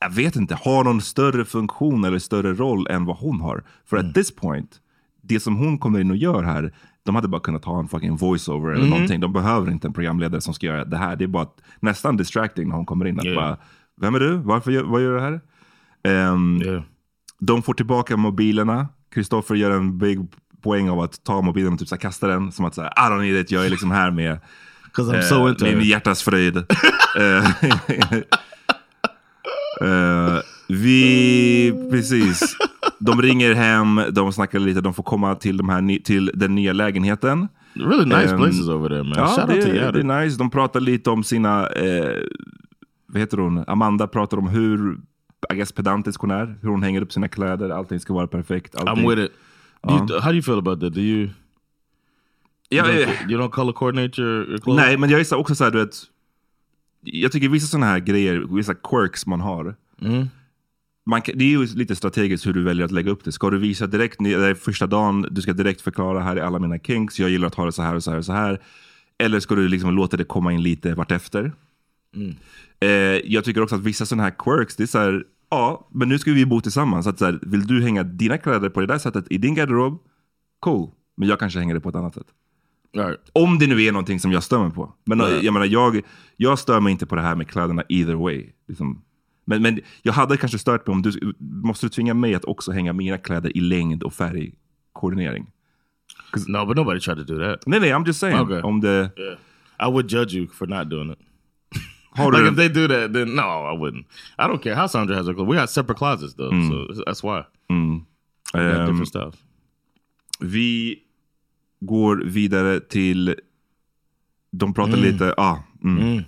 B: jag vet inte, har någon större funktion eller större roll än vad hon har. För at this point, det som hon kommer in och gör här, de hade bara kunnat ha en fucking voiceover eller någonting. De behöver inte en programledare som ska göra det här. Det är bara nästan distracting när hon kommer in. Att
A: Yeah.
B: bara, Vem är du? Varför vad gör du här? Ehm,
A: Yeah.
B: de får tillbaka mobilerna. Kristoffer gör en big poäng av att ta mobilen och typ så kasta den. Som att säga, I don't need it, jag är liksom här med
A: I'm so into
B: min hjärtas fröjd. (laughs) Eh, eh, vi, precis. De ringer hem, de snackar lite, de får komma till, de här, till den nya lägenheten.
A: Really nice
B: Ehm,
A: places over there, man.
B: Ja,
A: Shout
B: det,
A: out to
B: är-
A: Yada.
B: det är nice. De pratar lite om sina, eh, vad heter hon, Amanda pratar om hur I guess pedantisk hon är, hur hon hänger upp sina kläder, allting ska vara perfekt. Allting.
A: I'm with it. Do you, how do you feel about that? Do you?
B: Ja,
A: you, don't, you don't color coordinate your, your clothes?
B: Nej, men jag är så- också så här, du vet. Jag tycker vissa sådana här grejer, vissa quirks man har. Man kan, det är ju lite strategiskt hur du väljer att lägga upp det. Ska du visa direkt, det är första dagen, du ska direkt förklara här är alla mina kinks, jag gillar att ha det så här och så här och så här. Eller ska du liksom låta det komma in lite vartefter? Eh, jag tycker också att vissa sådana här quirks, det är så här, ja, men nu ska vi bo tillsammans. Så att så här, vill du hänga dina kläder på det där sättet i din garderob? Cool. Men jag kanske hänger det på ett annat sätt.
A: Right.
B: Om det nu är någonting som jag stör mig på. Men
A: Nej.
B: jag menar, jag, jag stör mig inte på det här med kläderna either way. Liksom. Men, men jag hade kanske stört mig om du måste du tvinga mig att också hänga mina kläder i längd och färgkoordinering.
A: No, but nobody tried to do that.
B: Nej, nej, I'm just saying.
A: Okay.
B: Om det,
A: Yeah. I would judge you for not doing it.
B: Har
A: like if they do that, then no, I wouldn't. I don't care how Sandra has her clothes. We got separate closets though, so that's why.
B: Mm.
A: We got
B: Ehm,
A: different stuff.
B: Vi går vidare till... De pratar
A: Mm.
B: lite... Ah, mm.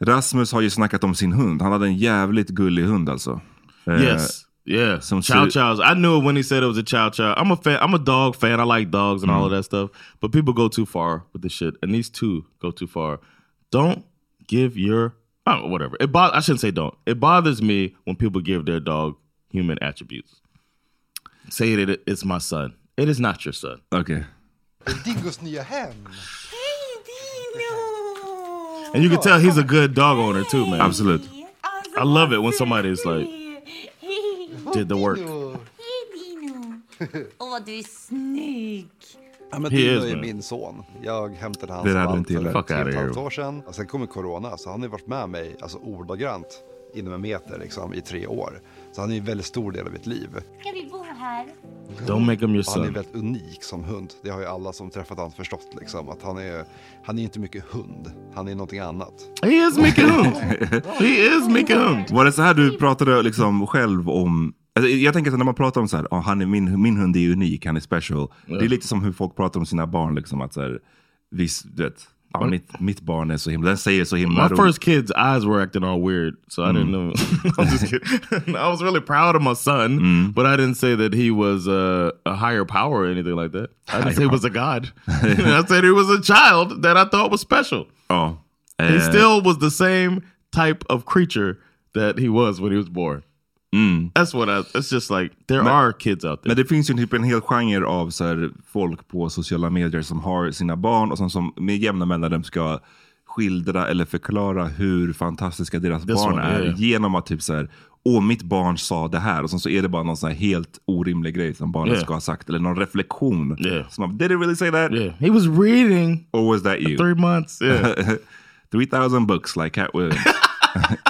B: Rasmus har ju snackat om sin hund. Han hade en jävligt gullig hund alltså. Eh,
A: Yes. Yeah.
B: Some
A: chow chows. I knew it when he said it was a chow chow. I'm a fan. I'm a dog fan. I like dogs and all of that stuff. But people go too far with this shit, and these two go too far. Don't give your oh whatever. It bo- I shouldn't say don't. It bothers me when people give their dog human attributes. Say that it, it's my son. It is not your son.
B: Okay.
H: Dingos nya hem.
A: And you can tell he's a good dog owner too, man.
B: Absolut.
A: I love it when somebody is like did the work.
F: Åh, du är snygg.
H: Ja, men
A: is,
H: är min son. Jag hämtade hans valp för tre och ett halvt år sedan. Och sen kommer corona, så han har varit med mig alltså, ordagrant inom en meter liksom, i tre år. Så han är en väldigt stor del av mitt liv.
F: Ska vi bo här?
A: Don't make him your
H: Och han är
A: son.
H: väldigt unik som hund. Det har ju alla som träffat honom förstått. Liksom, att han är, han är inte mycket hund. Han är någonting annat.
A: He is Mickey Hund. (laughs) he is Mickey Hund.
B: Var det så här du pratade liksom själv om... Alltså, jag tänker att när man pratar om så här, "Ah, han är min, min hund är unik, han är special. Det är lite som hur folk pratar om sina barn. Liksom, att så här, viss, du vet, ja, mitt, mitt barn är så himla, den säger så himla
A: My first kid's eyes were acting all weird, so I didn't know. (laughs) I'm just kidding. (laughs) I was really proud of my son, but I didn't say that he was uh, a higher power or anything like that. I didn't say he was a god. (laughs) I said he was a child that I thought was special.
B: Ja.
A: He
B: Eh,
A: still was the same type of creature that he was when he was born.
B: Mm.
A: That's what I. It's just like there
B: Men-
A: are kids out there.
B: Men det finns ju typ en hel genre av så här, folk på sociala medier som har sina barn och som, som med jämna mellanrum ska skildra eller förklara hur fantastiska deras
A: This
B: barn är
A: yeah.
B: genom att typ så här, åh mitt barn sa det här och sen så är det bara någon sån helt orimlig grej som barnet
A: Yeah.
B: ska ha sagt eller någon reflektion.
A: Yeah.
B: Som man, did it really say that?
A: yeah, he was reading
B: Or was that you?
A: three months. Yeah. (laughs)
B: 3000 books like Cat Williams. (laughs)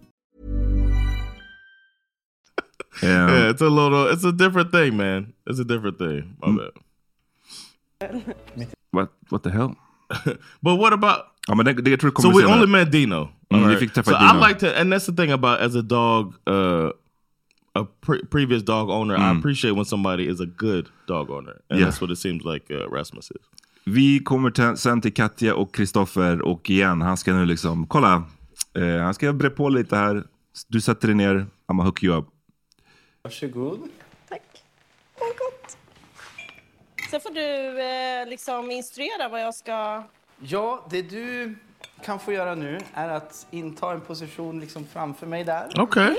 B: Yeah.
A: yeah, it's a little. It's a different thing, man. It's a different thing. My bad.
B: What, what the hell? (laughs)
A: But what about?
B: Ja, men det, det, jag tror det
A: So we only met Dino.
B: Mm,
A: right.
B: fick träffa
A: so
B: Dino.
A: I like to, and that's the thing about as a dog, uh, a pre- previous dog owner. I
B: Mm.
A: appreciate when somebody is a good dog owner, and
B: Yeah.
A: that's what it seems like uh, Rasmus is.
B: Vi kommer sen till Katja och Kristoffer och igen, han ska nu liksom, kolla. Eh, han ska bre på lite här. Du sätter dig ner, I'm hook you up.
C: Varsågod.
D: Sen får du eh, liksom instruera vad jag ska...
C: Ja, det du kan få göra nu är att inta en position liksom framför mig där.
A: Okay.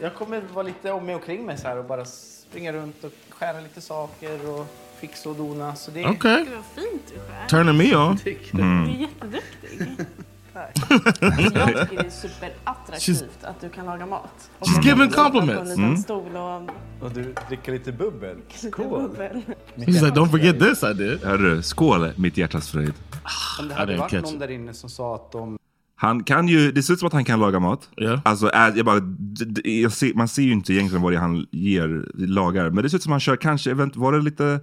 C: Jag kommer vara lite om mig och kring mig så här och bara springa runt och skära lite saker och fixa och dona. Så det
A: Okay.
D: Gud vad fint du skär.
A: Turning me on. (laughs)
C: Tycker
D: Du
B: Mm.
D: är jätteduktig. Jag tycker det är superattraktivt att du kan laga mat. Och
A: She's
D: att
A: giving
D: du sitter
A: compliments.
D: På en liten
A: Mm.
D: stol och
C: Och du dricker lite bubbel.
D: bubbel.
A: He's like, don't forget this. I did.
B: Hörru, skål mitt hjärtas fröjd.
C: Om det hade varit
B: catch
C: någon där inne som sa att de...
B: Han kan ju, det ser ut som att han kan laga mat.
A: Yeah.
B: Alltså, jag bara, d- d- jag ser, man ser ju inte egentligen vad det är han ger, lagar. Men det ser ut som att han kör, kanske, event, var det lite,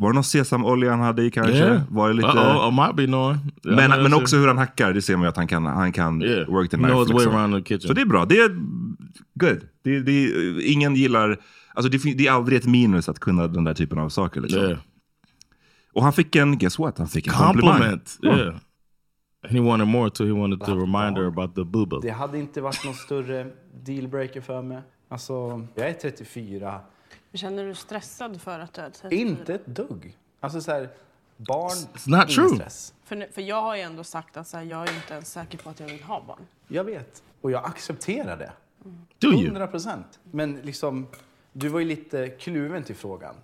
B: var det någon sesamolja han hade i kanske?
A: Yeah.
B: Var det lite...
A: Uh-oh, I might be knowing.
B: Men,
A: not
B: men
A: sure.
B: också hur han hackar, det ser man ju att han kan, han kan
A: Yeah.
B: work the
A: He
B: knife.
A: knows his way
B: liksom.
A: around the kitchen.
B: Så det är bra. Det är good. Det, det, ingen gillar, alltså det, det är aldrig ett minus att kunna den där typen av saker. Liksom.
A: Yeah.
B: Och han fick en, guess what? Han fick en komplimang.
A: Compliment.
B: Ja.
A: Yeah. He wanted more too. He wanted to remind her about the booba.
C: Det hade inte varit någon större dealbreaker för mig. Alltså, jag är 34.
D: Känner du stressad för att du är 34?
C: Inte ett dugg. Alltså så här, barn,
A: It's not
C: ingen
A: true.
C: stress.
D: För, nu- för jag har ju ändå sagt att så här, jag är inte ens säker på att jag vill ha barn.
C: Jag vet. Och jag accepterar det.
A: Do you?
C: 100 procent. Men liksom, du var ju lite kluven till frågan.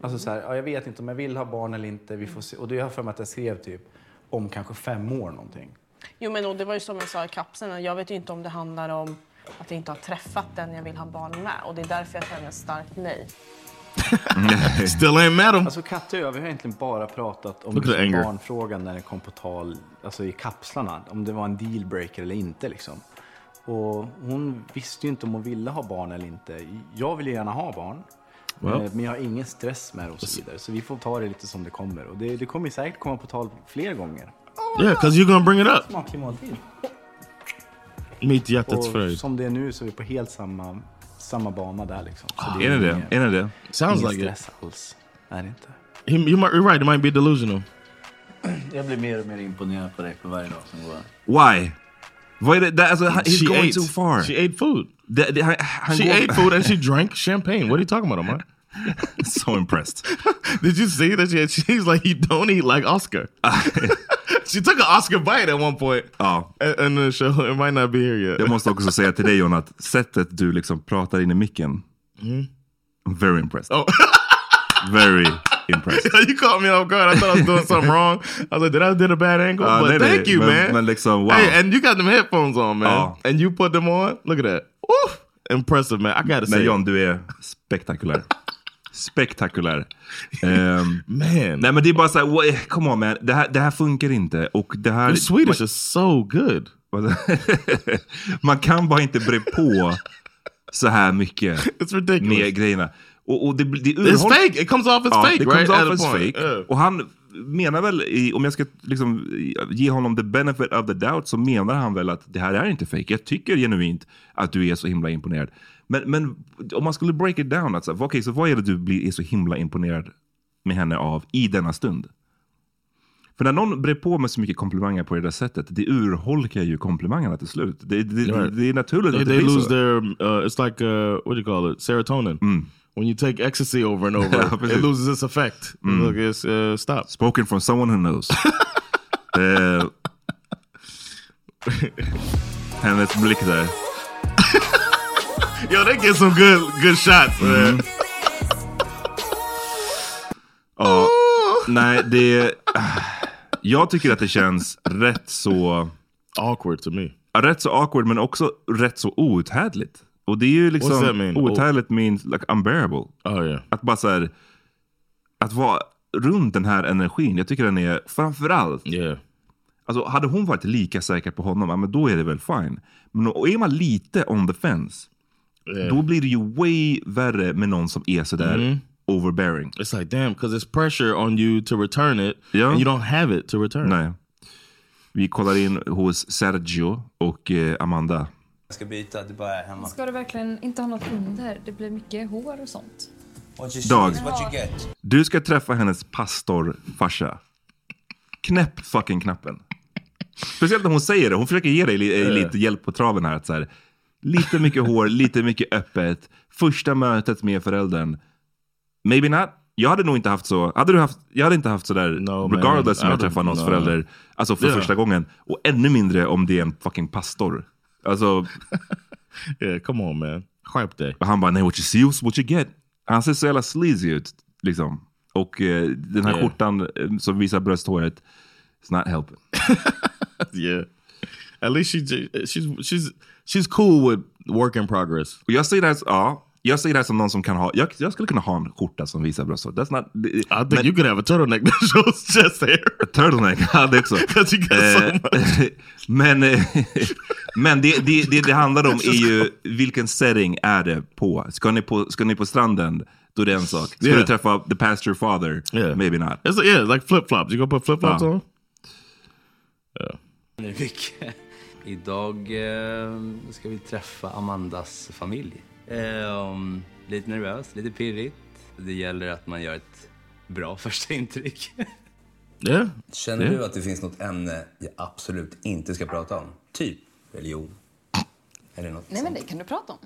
C: Alltså så här, ja, jag vet inte om jag vill ha barn eller inte. Vi får se. Och då har jag för mig att jag skrev typ om kanske fem år någonting.
D: Jo men och det var ju som jag sa i kapseln, jag vet ju inte om det handlar om att jag inte har träffat den jag vill ha barn med. Och det är därför jag känner starkt nej.
A: Still ain't met him.
C: Alltså Katte och jag, vi har egentligen bara pratat om
A: Look at the
C: liksom
A: anger.
C: barnfrågan när det kom på tal, alltså i kapslarna. Om det var en dealbreaker eller inte liksom. Och hon visste ju inte om hon ville ha barn eller inte. Jag vill gärna ha barn.
A: Well.
C: eh, Men jag har ingen stress med det och så vidare. Så vi får ta det lite som det kommer. Och det, det kommer säkert komma på tal fler gånger.
A: Yeah, because you're gonna bring it up.
C: Smaklig måltid.
A: Mitt hjärtats
C: Och
A: fröjd.
C: som det är nu så är vi på helt samma, samma bana där liksom. Så
B: Är ni det?
C: ingen-
B: Är ni det?
A: Sounds
C: ingen
A: like it.
C: stress alls. Är det inte.
A: He, you might, you're right. It might be delusional. (clears throat)
C: Jag blir mer och mer imponerad på dig för varje dag som går.
B: Why? Vad är det? det alltså, he's
A: She
B: going
A: ate.
B: too far.
A: She ate food.
B: Det, det, han, han
A: She ate food and she drank champagne. What are you talking about, Omar? (laughs)
B: so impressed. (laughs)
A: Did you see that? She had, she's like, you don't eat like Oscar. (laughs) (laughs) she took an Oscar bite at one point.
B: Ja.
A: And, and the show, it might not be here yet.
B: Jag måste också säga till dig John att sättet du liksom pratar in i micken.
A: Mm.
B: I'm very impressed.
A: Oh. (laughs)
B: Very impressed. (laughs)
A: you caught me off guard. I thought I was doing something wrong. I was like, did I did a bad angle?
B: Ja,
A: but
B: nej, nej,
A: thank you,
B: men-
A: man.
B: men liksom, wow.
A: Hey, and you got them headphones on, man.
B: Ja.
A: And you put them on. Look at that. Oof. Impressive, man. I gotta say.
B: Men John, du är spektakulär. Spektakulär. (laughs) Ehm,
A: man.
B: Nej men det är bara såhär, come on man. Det här, det här funkar inte. Och det här...
A: Your Swedish is so good. (laughs)
B: Man kan bara inte bre på så här mycket (laughs)
A: It's ridiculous.
B: med grejerna. Och, och det, det
A: It's
B: urholk-
A: fake. It comes off as
B: ja,
A: fake,
B: det
A: right?
B: comes off as fake.
A: Yeah.
B: Och han menar väl, i, om jag ska liksom ge honom the benefit of the doubt, så menar han väl att det här är inte fake. Jag tycker genuint att du är så himla imponerad. Men, men om man skulle break it down, alltså, okej, så vad är det du blir, är så himla imponerad med henne av i denna stund? För när någon brer på med så mycket komplimanger på det där sättet, det urholkar ju komplimangerna till slut. Det, det,
A: Right.
B: det är naturligt
A: They,
B: att det
A: they
B: blir
A: lose
B: så.
A: their, uh, it's like, uh, what do you call it? Serotonin. When you take ecstasy over and (laughs) over,
B: Ja,
A: it loses its effect.
B: Mm.
A: Look, it's, uh, stop.
B: Spoken from someone who knows. (laughs) eh, (laughs) hennes blick där.
A: Yo, they get some good good shots, man.
B: Ja, nej det... Jag tycker att det känns rätt så...
A: Awkward to me.
B: Rätt så awkward men också rätt så outhärdligt. Och det är ju
A: What's that
B: liksom...
A: mean?
B: Outhärdligt means like unbearable.
A: Oh yeah.
B: Att bara så här, Att vara runt den här energin, jag tycker den är framförallt...
A: Yeah.
B: Alltså hade hon varit lika säker på honom, ja, men då är det väl fine. Men är man lite on the fence,
A: Yeah.
B: då blir det ju way värre med någon som är sådär
A: Mhm.
B: overbearing.
A: It's like damn, because it's pressure on you to return it,
B: Ja.
A: and you don't have it to return.
B: Nej. Vi kollar in hos Sergio och eh, Amanda.
C: Jag ska byta, det bara är hemma.
I: Ska du verkligen inte ha något under? Det blir mycket hår och sånt.
B: Dag. Du ska träffa hennes pastorfarsa. Knäpp fucking knappen. Speciellt när hon säger det. Hon försöker ge dig li-
A: Eh.
B: lite hjälp på traven här. Att så här lite mycket hår, lite mycket öppet. Första mötet med föräldern. Maybe not. Jag hade nog inte haft så. Hade du haft, jag hade inte haft sådär
A: man.
B: regardless om jag träffar någons
A: no.
B: förälder. Alltså för
A: Yeah.
B: första gången. Och ännu mindre om det är en fucking pastor. Alltså, (laughs)
A: Yeah, come on man. Skärp dig.
B: och han bara, nej what you see is what you get. Han ser så jävla sleazy ut. Liksom. Och eh, den här
A: Yeah.
B: skjortan eh, som visar brösthåret, it's not helping. (laughs)
A: yeah. At least she she's she's she's cool with work in progress.
B: Jag säger det här, ja. jag ser det här som någon som kan ha, jag, jag skulle kunna ha en skjorta som visar brösthår. That's not, I
A: think you could have a turtleneck that shows chest hair.
B: A turtleneck, ja det också. (laughs)
A: Because you got so
B: Eh, (laughs) men eh, (laughs) men det, det, det det handlar om är ju vilken setting är det på? Ska ni på, ska ni på stranden? Då är det en sak. Ska
A: Yeah.
B: du träffa the pastor father? Maybe not.
A: It's yeah, like flip flops. You gonna put flip flops
B: Ja.
A: on?
J: Mycket. Idag eh, ska vi träffa Amandas familj. Eh, lite nervös, lite pirrigt. Det gäller att man gör ett bra (laughs) första intryck.
A: Yeah.
K: Känner
J: Yeah.
K: du att det finns något ämne jag absolut inte ska prata om? Typ religion. Eller något
I: Nej, men det kan du prata om.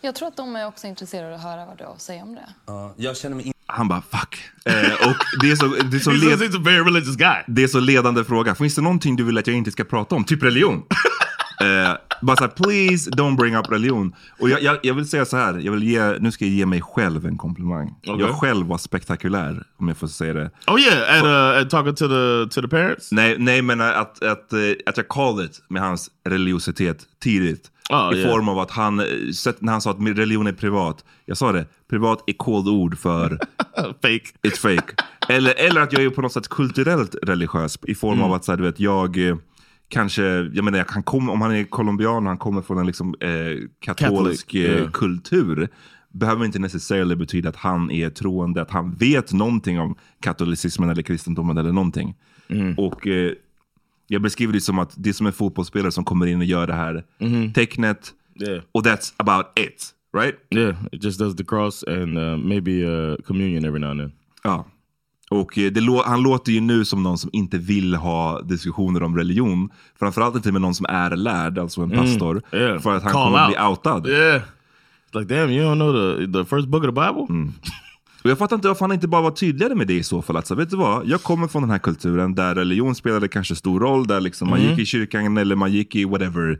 I: Jag tror att de är också intresserade av att höra vad du har att säga om det.
K: Ja, jag känner mig
B: Han bara fuck. Eh, och det är så, det är så, (laughs)
A: He's a-
B: led,
A: he's a very religious guy.
B: det är så ledande fråga. Finns det någonting du vill att jag inte ska prata om? Typ religion? (laughs) eh, bara såhär, please don't bring up religion. Och jag, jag, jag vill säga så här, jag vill ge, nu ska jag ge mig själv en komplimang.
A: Okej.
B: Jag själv var spektakulär, om jag får säga det.
A: Oh yeah, at, uh, at talking to the to the parents.
B: Nej, nej men att, att, eh, att jag called it med hans religiositet tidigt.
A: Ah,
B: I
A: yeah.
B: form av att han, eh, när han sa att religion är privat. Jag sa det, privat är kodord för (laughs)
A: fake.
B: It's fake. Eller, eller att jag är på något sätt kulturellt religiös. I form av
A: Mm.
B: att så här, du vet, jag eh, kanske, jag menar, jag kan komma, om han är colombian och han kommer från en liksom, eh, katolsk eh, kultur. Behöver inte necessarily betyda att han är troende, att han vet någonting om katolicismen eller kristendomen eller någonting.
A: Mm.
B: Och eh, jag beskriver det som att det är som en fotbollsspelare som kommer in och gör det här tecknet.
A: Yeah.
B: Och that's about it. Right?
A: Yeah, it just does the cross and uh, maybe uh, communion every now and then.
B: Ja. Och eh, det han låter ju nu som någon som inte vill ha diskussioner om religion. Framförallt inte med någon som är lärd, alltså en
A: Mm,
B: pastor.
A: yeah.
B: För att han
A: Call
B: kommer
A: out.
B: bli outad.
A: Yeah. It's like damn, you don't know the the first book of the Bible?
B: Mm. Och jag fattar inte varför han inte bara var tydligare med det i så fall. Alltså, vet du vad? Jag kommer från den här kulturen där religion spelade kanske stor roll, där liksom man
A: Mm.
B: gick i kyrkan eller man gick i whatever.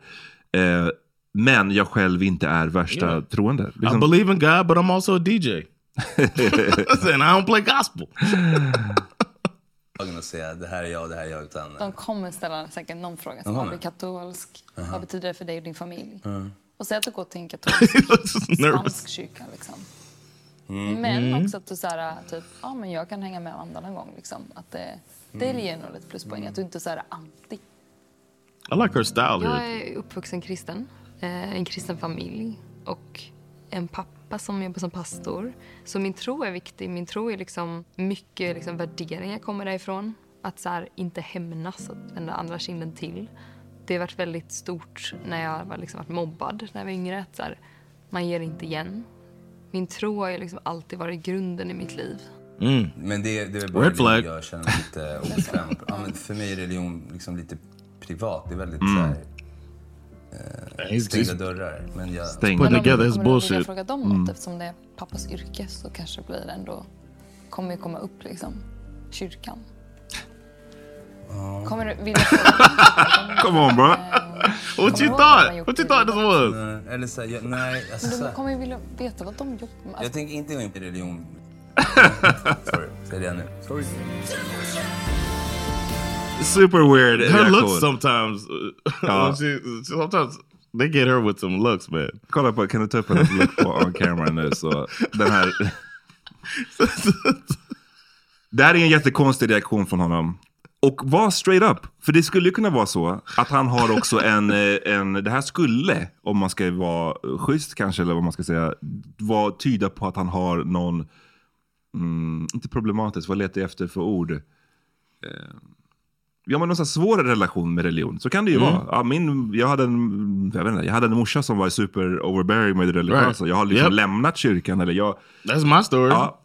B: Eh, men jag själv inte är värsta
A: Yeah.
B: troende. Liksom-
A: I believe in God, but I'm also a DJ. And I don't play gospel.
K: och säga det här är jag, det här är jag. Utan,
I: De kommer ställa säkert någon fråga. Är du katolsk?
K: Aha.
I: Vad betyder det för dig och din familj?
K: Mm.
I: Och säg att du går till en (laughs) katolsk spansk kyrka. Liksom.
K: Mm.
I: Men
A: Mm.
I: också att du så här, typ, ja men jag kan hänga med Amanda någon gång. Liksom. Att det, det
K: Mm.
I: ger nog lite pluspoäng. Att du inte är så här anti.
A: I like her style
L: Jag är uppvuxen kristen, eh, en kristen familj och en pappa som jobbar som pastor. Så min tro är viktig. Min tro är liksom mycket liksom värderingar kommer därifrån. Att så här, inte hämnas, att vända andra kinden till. Det har varit väldigt stort när jag var liksom varit mobbad när jag var yngre. Att så här, man ger inte igen. Min tro har ju liksom alltid varit grunden i mitt liv.
A: Mm.
K: Men det, det är bara det jag känner lite (laughs) obekväm ja, För mig är religion liksom lite privat. Det är väldigt
A: Mm.
K: så här, eh, stängda dörrar. Men jag,
A: Stängda.
I: Men om,
A: his
I: kommer du vilja fråga dem
A: Mm.
I: något eftersom det är pappas yrke så kanske blir det ändå kommer ju komma upp liksom kyrkan. Kommer du vilja fråga (laughs)
B: Come on bro.
A: What
I: Kommer
A: you
I: du
A: thought? What you thought this was?
K: Nej, Eller så jag, nej, alltså,
I: Men du kommer ju vilja veta vad de jobbar med.
K: jag
I: Alltså,
K: tänker inte gå in på religion. (laughs) Sorry, säg det nu. Sorry.
B: Super weird
A: Her looks sometimes. uh,
B: Ja. (laughs)
A: she, sometimes they get her with some looks, man.
B: Kolla på, kan du ta upp hennes look på on camera nu? Så den här... det här är en jättekonstig reaktion från honom. Och var straight up. För det skulle ju kunna vara så att han har också en, eh, en det här skulle, om man ska vara schysst kanske, eller vad man ska säga, vara tyda på att han har någon, mm, inte problematisk, vad letar jag efter för ord? Ja men någon svår relation med religion, så kan det ju
A: Mm.
B: vara. Ja, min, jag, hade en, jag, vet inte, jag hade en morsa som var super overbearing med det religiösa.
A: Right.
B: Jag har liksom
A: Yep.
B: lämnat kyrkan. Eller jag,
A: That's my story.
B: Ja,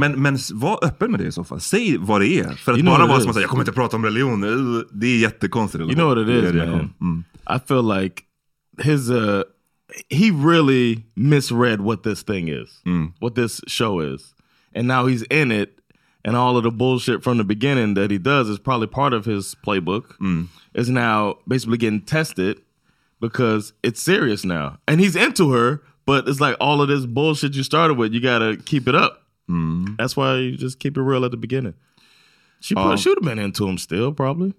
B: men, men var öppen med det i så fall. Säg vad det är. För att
A: You
B: bara vara som att jag kommer inte prata om religion. eh, Det är jättekonstigt.
A: You know what it
B: Det är
A: is, man. I feel like his uh he really misread what this thing is, what this show is, and now he's in it, and all of the bullshit from the beginning that he does is probably part of his playbook. Mm. Is now basically getting tested because it's serious now, and he's into her, but it's like all of this bullshit you started with, you got to keep it up. Mm. That's why you just keep it real at the beginning. She
B: Ja.
A: probably should have been into him still, probably.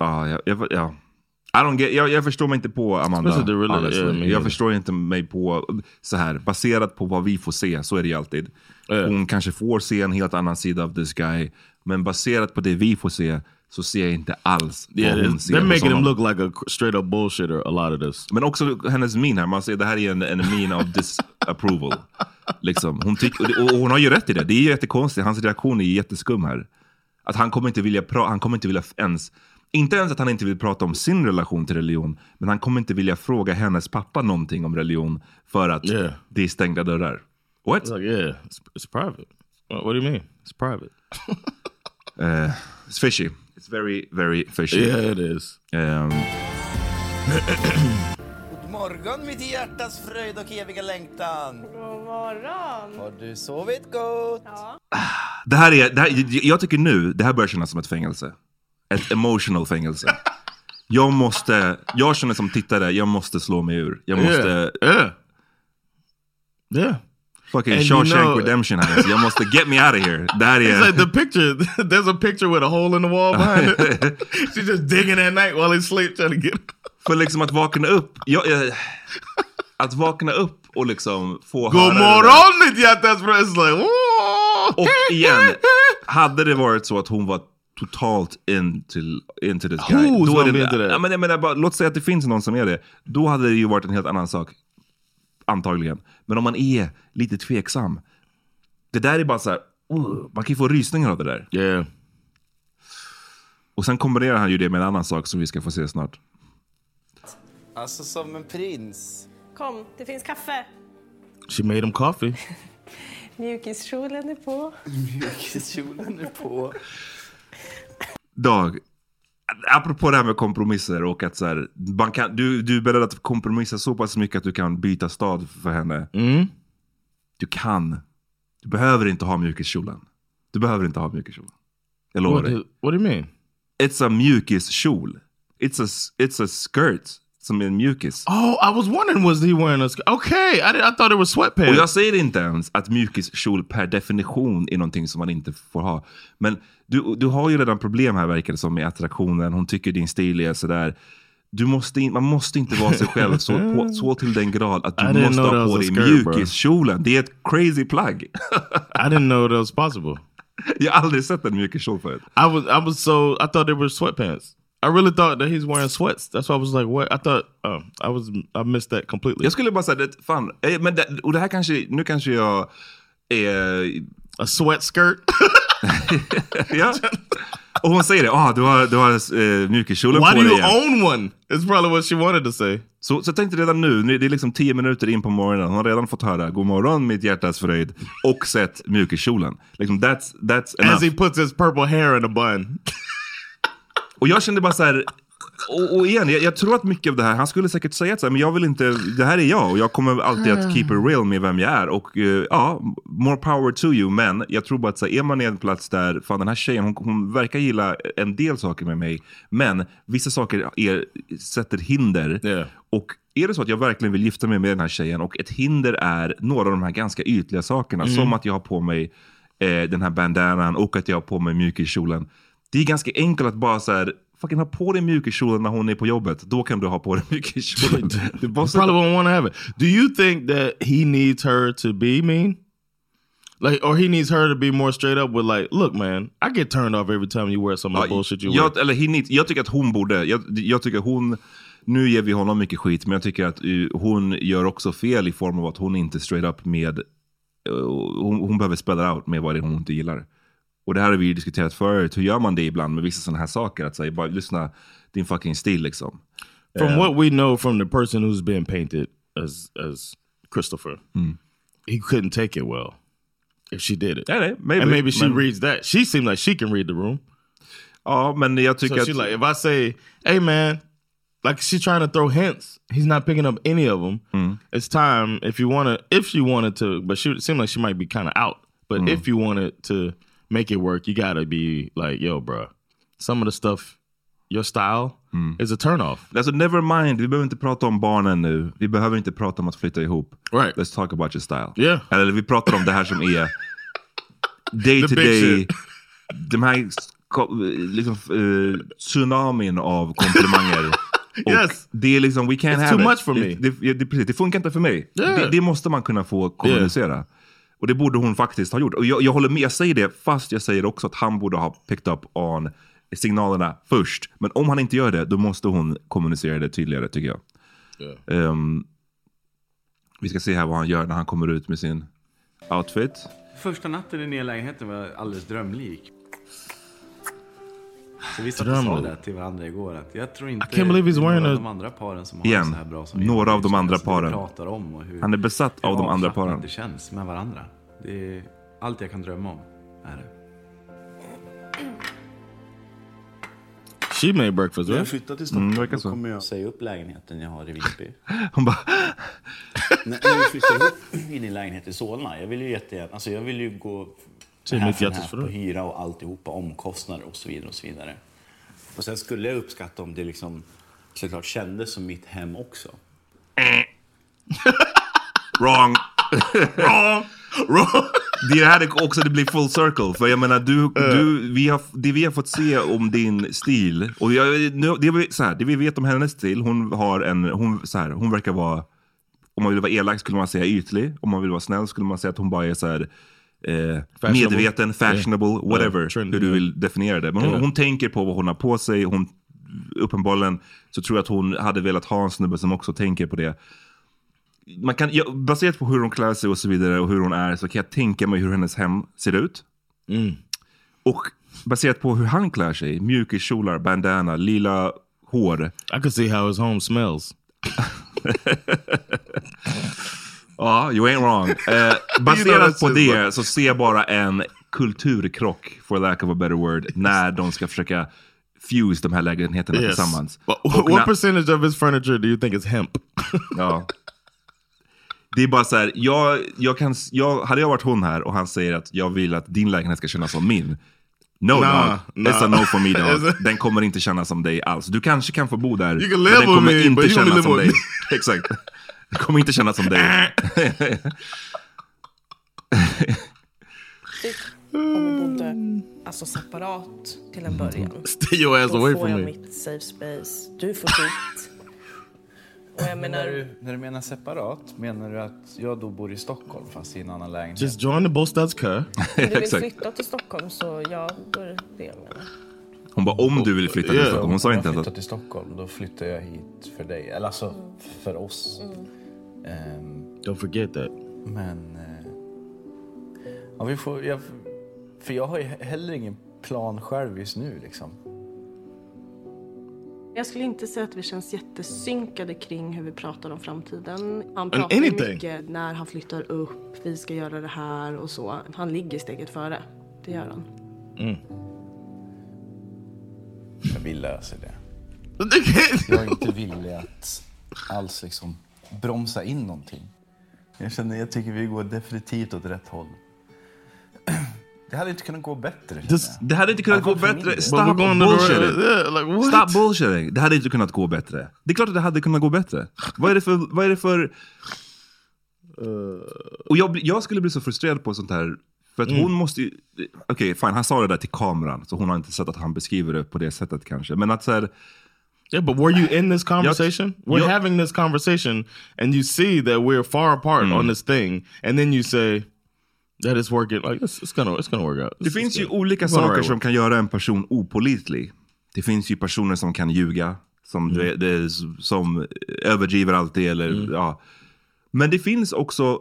B: Ja, ja, jag, ja. I don't get, jag, jag förstår mig inte på Amanda.
A: Really- yeah,
B: jag förstår inte mig på, så här, baserat på vad vi får se, så är det ju alltid. Hon kanske får se en helt annan sida av this guy, men baserat på det vi får se så ser jag inte alls
A: Yeah,
B: vad hon ser
A: they're making him look like a straight up bullshitter. A lot of this.
B: Men också hennes min här, man ser det här är en, en min av disapproval. (laughs) liksom. hon, tyck, och, och hon har ju rätt i det, det är jättekonstigt, hans reaktion är jätteskum här. Att han kommer inte vilja, pra- han kommer inte vilja ens, inte ens att han inte vill prata om sin relation till religion, men han kommer inte vilja fråga hennes pappa någonting om religion för att det är stängda dörrar. What?
A: It's like, yeah, it's, it's private. What, what do you mean? It's private. (laughs)
B: Uh, it's fishy. It's very, very fishy.
A: Yeah, it is.
B: Um, (clears throat)
C: God morgon mitt hjärtas fröjd och eviga längtan.
D: God morgon.
C: Har du sovit gott?
D: Ja.
B: det här är, det här, jag tycker nu, det här börjar kännas som ett fängelse. Ett emotional fängelse. Jag måste, jag känner som tittare, jag måste slå mig ur. Jag måste...
A: Yeah.
B: Yeah. Fucking
A: And you
B: Shawshank
A: know-
B: Redemption här. Jag måste get me out of here. Det här
A: It's
B: är...
A: like the picture. (laughs) There's a picture with a hole in the wall behind it. (laughs) She's just digging at night while he's asleep trying to get. (laughs)
B: För liksom att vakna upp. Jag, jag, att vakna upp och liksom få
A: God
B: höra det där.
A: morgon mitt hjärtas. It's.
B: Och igen, hade det varit så att hon var totalt into, into this guy.
A: Who's
B: då är det,
A: that?
B: ja, men jag menar bara, låt säga att det finns någon som är det. Då hade det ju varit en helt annan sak. Antagligen. Men om man är lite tveksam. Det där är bara så här, uh, man kan ju få rysningar av det där.
A: Yeah.
B: Och sen kombinerar han ju det med en annan sak som vi ska få se snart.
C: Alltså som en prins.
D: Kom, det finns kaffe.
A: She made him coffee. (laughs)
D: Mjukiskjolen är på.
C: Mjukiskjolen är på.
B: Dag, apropå det här med kompromisser och att så här, man kan, du, du är beredd att kompromissa så pass mycket att du kan byta stad för henne.
A: Mm.
B: Du kan. Du behöver inte ha mjukiskjolen. Du behöver inte ha mjukiskjolen. Jag lovar dig.
A: what do you mean?
B: It's a mjukiskjol. It's a, it's a skirt som är en mjukis.
A: Oh, I was wondering was he wearing a skirt? Okay, I, did, I thought it was sweatpants.
B: Och jag säger inte ens att mjukiskjol per definition är någonting som man inte får ha. Men du, du har ju redan problem här verkar det som med attraktionen. Hon tycker din stil är sådär. Du måste in, man måste inte vara sig själv så, på, (laughs) så till den grad att du måste ha på dig mjukiskjolen. Det är ett crazy plagg. (laughs)
A: I didn't know that was possible.
B: Jag har aldrig sett en mjukiskjol förut.
A: I was I was so I thought they were sweatpants. I really thought that he's wearing sweats. That's why I was like, what? I thought oh, I was I missed that completely.
B: Jag skulle bara säga, det, fan, eh, men det, och det här kanske, nu kanske jag är...
A: A sweat skirt? (laughs)
B: ja. Och hon säger det, ah, du har, du har mjukiskjolen
A: Why
B: på
A: do
B: dig
A: you
B: igen.
A: own one? It's probably what she wanted to say.
B: Så, så tänkte redan nu, nu- det är liksom tio minuter in på morgonen, hon har redan fått höra God morgon mitt hjärtas fröjd och sett mjukiskjolen. Liksom that's, that's enough.
A: As he puts his purple hair in a bun.
B: Och jag kände bara så här, och, och igen, jag, jag tror att mycket av det här, han skulle säkert säga att så här, men jag vill inte, det här är jag och jag kommer alltid att keep it real med vem jag är. Och eh, ja, more power to you, men jag tror bara att så här, är man i en plats där, fan den här tjejen, hon, hon verkar gilla en del saker med mig, men vissa saker är, sätter hinder. Och är det så att jag verkligen vill gifta mig med den här tjejen och ett hinder är några av de här ganska ytliga sakerna,
A: Mm.
B: som att jag har på mig eh, den här bandanan och att jag har på mig mjukiskjolen. Det är ganska enkelt att bara så här, fucking ha på dig mjukiskjolen när hon är på jobbet. Då kan du ha på dig mjukiskjolen. (laughs) Du
A: probably won't want to have it. Do you think that he needs her to be mean? Like, or he needs her to be more straight up with like, look, man, I get turned off every time you wear some of the
B: Ja,
A: bullshit you wear.
B: jag, eller he needs, jag tycker att hon borde, jag, jag tycker hon, nu ger vi honom mycket skit, men jag tycker att uh, hon gör också fel i form av att hon inte straight up med, uh, hon, hon behöver spela out med vad det är hon inte gillar. Och det här har vi ju diskuterat förut, hur gör man det ibland med vissa sådana här saker? Att säga bara lyssna, din fucking stil liksom.
A: From
B: Eh,
A: what we know from the person who's been painted as as Christopher,
B: Mm.
A: he couldn't take it well if she did it.
B: Yeah, yeah, maybe.
A: and maybe she
B: Men-
A: reads that. She seemed like she can read the room.
B: Ja, men jag tycker
A: so
B: att...
A: she like, if I say, "Hey, man," like she's trying to throw hints. He's not picking up any of them.
B: Mm.
A: It's time if you want to, if she wanted to, but she it seemed like she might be kind of out. But
B: Mm.
A: if you wanted to make it work, you gotta be like, "Yo, bro, some of the stuff, your style is a turn off."
B: Alltså never mind, vi behöver inte prata om barnen nu. Vi behöver inte prata om att flytta ihop.
A: Right.
B: Let's talk about your style.
A: Yeah.
B: Eller vi pratar om det här som är day to day. De här liksom, eh, tsunamin av komplimanger (laughs)
A: Yes.
B: Det är liksom, we can't
A: It's
B: have
A: too
B: it.
A: much for me.
B: Det, det, det, det funkar inte för mig.
A: Yeah.
B: Det, det måste man kunna få kommunicera. Och det borde hon faktiskt ha gjort. Och jag, jag håller med, jag säger det, fast jag säger också att han borde ha picked up on signalerna först. Men om han inte gör det, då måste hon kommunicera det tydligare tycker jag. Ehm, vi ska se här vad han gör när han kommer ut med sin outfit.
C: Första natten i nya lägenheten var alldeles drömlik. Så vi satt och sa det till varandra igår att jag tror inte
A: I can't believe he's
C: det är några
A: wearing
C: av
A: a-
C: de andra paren som har det
B: Igen,
C: så här bra som
B: några av de andra paren.
C: pratar om och hur,
B: Han är besatt av de andra paren.
C: det känns med varandra. Det är allt jag kan drömma om. Är det.
A: She made breakfast,
C: När jag
A: right?
C: flyttar till
B: Mm,
C: Stockholm då
B: så.
C: kommer jag säga upp lägenheten jag har i Visby. (laughs)
B: Hon bara...
C: när, när vi flyttar ihop in i lägenhet i Solna, jag vill ju jättegärna, alltså jag vill ju gå Här för på hyra och alltihopa, omkostnader och så vidare och så vidare. Och sen skulle jag uppskatta om det liksom såklart kändes som mitt hem också. (laughs)
B: Wrong. Wrong. Wrong. Det här är också det blir full circle. För jag menar, du, du, vi har, det vi har fått se om din stil. Och jag, nu, det, vi, så här, det vi vet om hennes stil, hon, har en, hon, så här, hon verkar vara, om man vill vara elak skulle man säga ytlig. Om man vill vara snäll skulle man säga att hon bara är så här, eh, medveten, fashionable, whatever.
A: Yeah, trendy,
B: hur du vill definiera det. Men hon, hon tänker på vad hon har på sig. Hon, uppenbarligen så tror jag att hon hade velat ha en snubbe som också tänker på det man kan, ja, baserat på hur hon klär sig och så vidare och hur hon är så kan jag tänka mig hur hennes hem ser ut. Och baserat på hur han klär sig, mjukiskjolar, bandana, lila hår.
A: I could see how his home smells. (laughs)
B: Ja, you ain't wrong. (laughs) Eh, baserat på det
A: but-
B: så ser jag bara en kulturkrock, for lack of a better word, när de ska försöka fuse de här lägenheterna
A: Yes.
B: tillsammans.
A: What,
B: Och
A: what percentage of his furniture do you think is hemp? (laughs)
B: Ja. Det är bara så här, jag, jag kan, jag, hade jag varit hon här och han säger att jag vill att din lägenhet ska kännas som min. No
A: Nah,
B: dog, it's a
A: nah.
B: no for me dog. (laughs) Den kommer inte kännas som dig alls. Du kanske kan få bo där. Men den kommer
A: me,
B: inte
A: but
B: kännas som dig. Exakt. Den kommer inte kännas som dig.
D: Om vi bodde alltså separat till en början.
A: Stay your ass
D: Då
A: away
D: får
A: from
D: jag
A: me.
D: mitt safe space, du får ditt. (laughs) Och jag
C: Men när,
D: menar,
C: du, när du menar separat, menar du att jag då bor i Stockholm fast i en annan lägenhet?
A: Just join the Bostads car.
D: om du vill (laughs) flytta till Stockholm så ja, då är det det jag menar.
B: Hon bara om du vill flytta till. Stockholm. Hon sa
C: Om
B: inte
C: jag
B: ens
C: flyttar
B: att...
C: till Stockholm, då flyttar jag hit för dig. Eller alltså, för oss. Ehm,
A: Don't forget that.
C: men... eh, ja, vi får... Jag, för jag har ju heller ingen plan själv just nu liksom.
D: Jag skulle inte säga att vi känns jättesynkade kring hur vi pratar om framtiden. Han pratar mycket när han flyttar upp, vi ska göra det här och så. Han ligger steget före. Det gör han.
C: Jag vill lösa det. (laughs) Jag är inte villig att alls liksom bromsa in någonting. Jag känner, jag tycker vi går definitivt åt rätt håll. (clears throat) Det hade inte kunnat gå bättre. jag.
B: Det hade inte kunnat gå bättre. Stop bullshitting.
A: like?
B: Stop bullshitting. Det hade inte kunnat gå bättre. Det är klart att det hade kunnat gå bättre. Vad är det för... Vad är det för... Och jag, jag skulle bli så frustrerad på sånt här. För att
A: Mm.
B: hon måste ju... Okej, fine. Han sa det där till kameran. Så hon har inte sett att han beskriver det på det sättet kanske. Men att så här...
A: Yeah, but were you in this conversation? we're
B: jag-
A: having this conversation, and you see that we're far apart
B: Mm.
A: on this thing, and then you say that it's working. Like it's, it's gonna, it's gonna work out.
B: Det finns ju olika saker som kan göra en person opålitlig. Det finns ju personer som kan ljuga, som,
A: Mm.
B: det, som överdriver alltid. Eller,
A: Mm.
B: ja. Men det finns också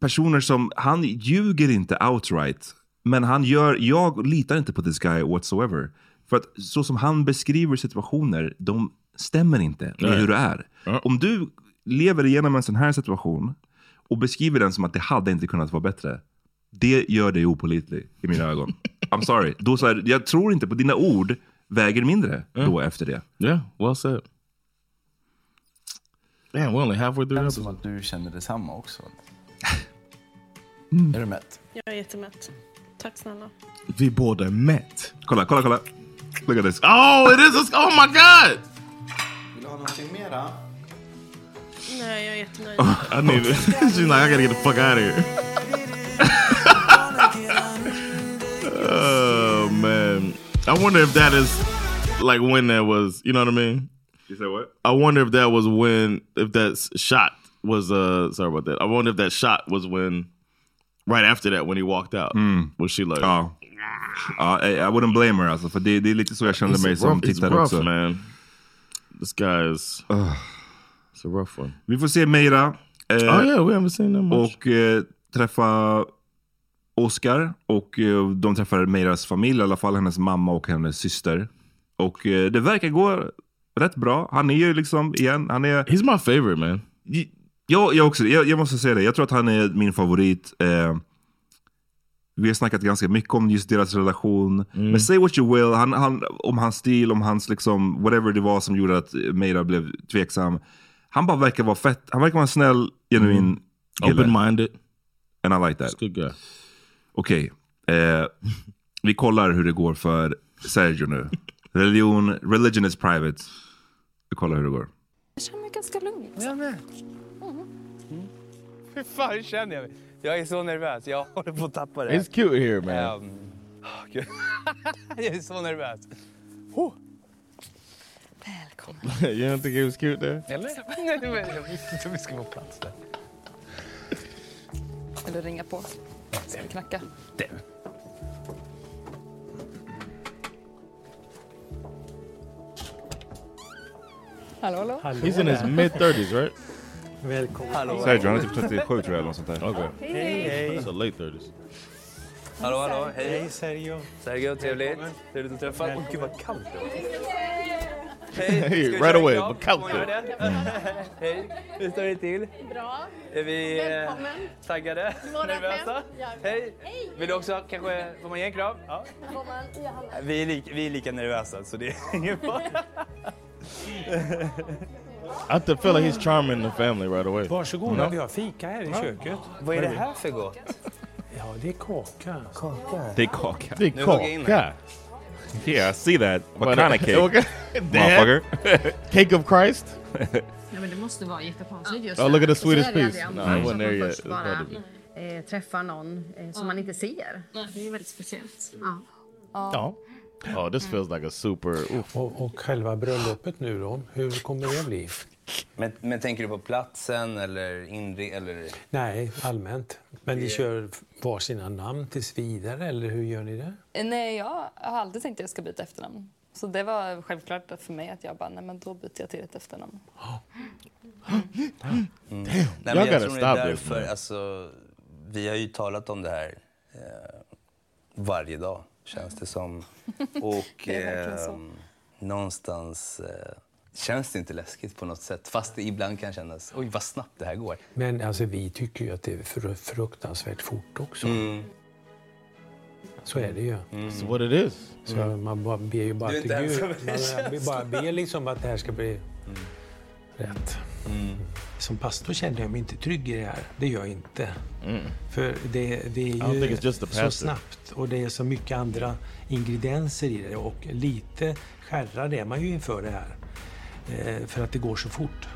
B: personer som, han ljuger inte outright. Men han gör, jag litar inte på this guy whatsoever. För att så som han beskriver situationer, de stämmer inte med
A: Nej.
B: hur det är. Om du lever igenom en sån här situation och beskriver den som att det hade inte kunnat vara bättre. Det gör dig opålitlig i mina ögon. (laughs) I'm sorry. Då så här, jag tror inte på dina ord väger mindre då efter det.
A: Yeah, well said. Damn, we're only halfway through.
C: Det som att du känner detsamma också.
B: Mm.
C: Är du mätt?
D: Jag är jättemätt. Tack snälla.
A: Vi båda mätt.
B: Kolla, kolla, kolla. Look at this.
A: Oh, it is. A, oh my god!
C: Vill du ha någonting mera?
D: Nej, jag är jättenöjd.
A: I need it. (laughs) She's like, I gotta get the fuck out of here. (laughs) oh man, I wonder if that is like when that was. You know what I mean?
B: You say what?
A: I wonder if that was when, if that shot was, uh, sorry about that. I wonder if that shot was when, right after that, when he walked out. Was she like,
B: Ja. I, I wouldn't blame her alltså, för det, det är lite så jag kände mig som
A: rough-
B: tittare
A: rough,
B: också.
A: man. This guy is, it's a rough one.
B: Vi får se Meira. eh,
A: Oh, yeah, we haven't seen them much.
B: Och eh, träffa Oscar. Och eh, de träffar Meiras familj, i alla fall hennes mamma och hennes syster. Och eh, det verkar gå rätt bra. Han är ju liksom, igen, han är...
A: He's my favorite man.
B: Ja, jag också. Jag, jag måste säga det. Jag tror att han är min favorit. Vi har snackat ganska mycket om just deras relation.
A: Mm.
B: Men say what you will, han, han, om hans stil, om hans liksom, whatever det var som gjorde att Meira blev tveksam. Han bara verkar vara fett, han verkar vara en snäll, genuin
A: Mm. Open-minded.
B: And I like that.
A: Good guy.
B: Okej, eh, vi kollar hur det går för Sergio nu. Religion, religion is private. Vi kollar hur det går.
I: Jag känner mig ganska lugn.
C: Jag med. Hur fan känner jag mig? Jag är så nervös. Jag (laughs) håller på att tappa det.
A: It's cute here, man.
C: Um, (laughs) Gud. (laughs) jag är så nervös.
A: you don't think he was cute there?
C: Eller? Nej, men jag visste inte om vi skulle få plats där.
I: Du ringa på? Ska vi knacka? Hallå, hallå?
A: He's in his mid-30s, right?
M: Välkommen.
B: Sergio, han är typ 37 tror jag, eller något sånt där.
A: Okay.
C: Hej, hej.
A: So late 30s.
C: Hallå, hallå. Hej.
M: Hej Sergio.
C: Sergio, trevligt. Trevligt att träffa. Åh, gud vad kallt det var.
A: Hey,
C: Hej, vi
A: right away, vad kallt det.
C: det? Hej, hur står det till?
N: Bra.
C: Är vi eh,
N: Välkommen.
C: taggade? Nervösa?
N: hem. Ja.
C: Hej. Vill du också kanske, får man ge en kram? Ja. Vi är, lika, vi är lika nervösa så det är ingen fara. (laughs)
A: I feel like he's charming the family right away.
M: Varsågoda,
A: No?
M: vi har fika här i köket.
C: Vad är det här för gott?
M: Ja, det är kaka. Kaka.
B: Det är kaka.
A: Det är
C: Nu jag in
A: kaka.
C: här.
B: Yeah, I see that. What kind of cake? (laughs) Motherfucker. (laughs)
A: Cake of Christ?
E: Ja, men det måste vara jättekonstigt just
A: Oh, look at the
E: Och så
A: sweetest
E: är det
A: piece. No, I wasn't there yet.
E: bara eh, träffar någon eh, som man inte ser.
N: Det är väldigt speciellt.
E: Ja.
A: Oh. Oh, this feels like a super... Oof.
M: Och, och själva bröllopet nu då, hur kommer det bli?
J: Men, men tänker du på platsen eller inre... Eller...
M: Nej, allmänt. Men ni kör var sina namn tills vidare, eller hur gör ni det?
I: Nej, jag har aldrig tänkt att jag ska byta efternamn. Så det var självklart för mig att jag bara, nej men då byter jag till ett efternamn.
J: Mm. Nej, men jag
A: gotta
J: tror det är därför, alltså, vi har ju talat om det här eh, varje dag, känns det som. (laughs) Och
I: Det
J: ehm, någonstans eh, känns det inte läskigt på något sätt. Fast det ibland kan kännas, oj vad snabbt det här går.
M: Men alltså, vi tycker ju att det är fru- fruktansvärt fort också.
J: Mm.
M: Så är det ju.
A: It's what it is.
M: Så man bara, ber ju bara
J: Du är
M: till
J: inte
M: Gud. Man, man bara ber liksom att det här ska bli rätt. Som pastor känner jag mig inte trygg i det här. Det gör jag inte. För det, det är ju så snabbt och det är så mycket andra ingredienser i det. Och lite skärrad är man ju inför det här. Eh, för att det går så fort.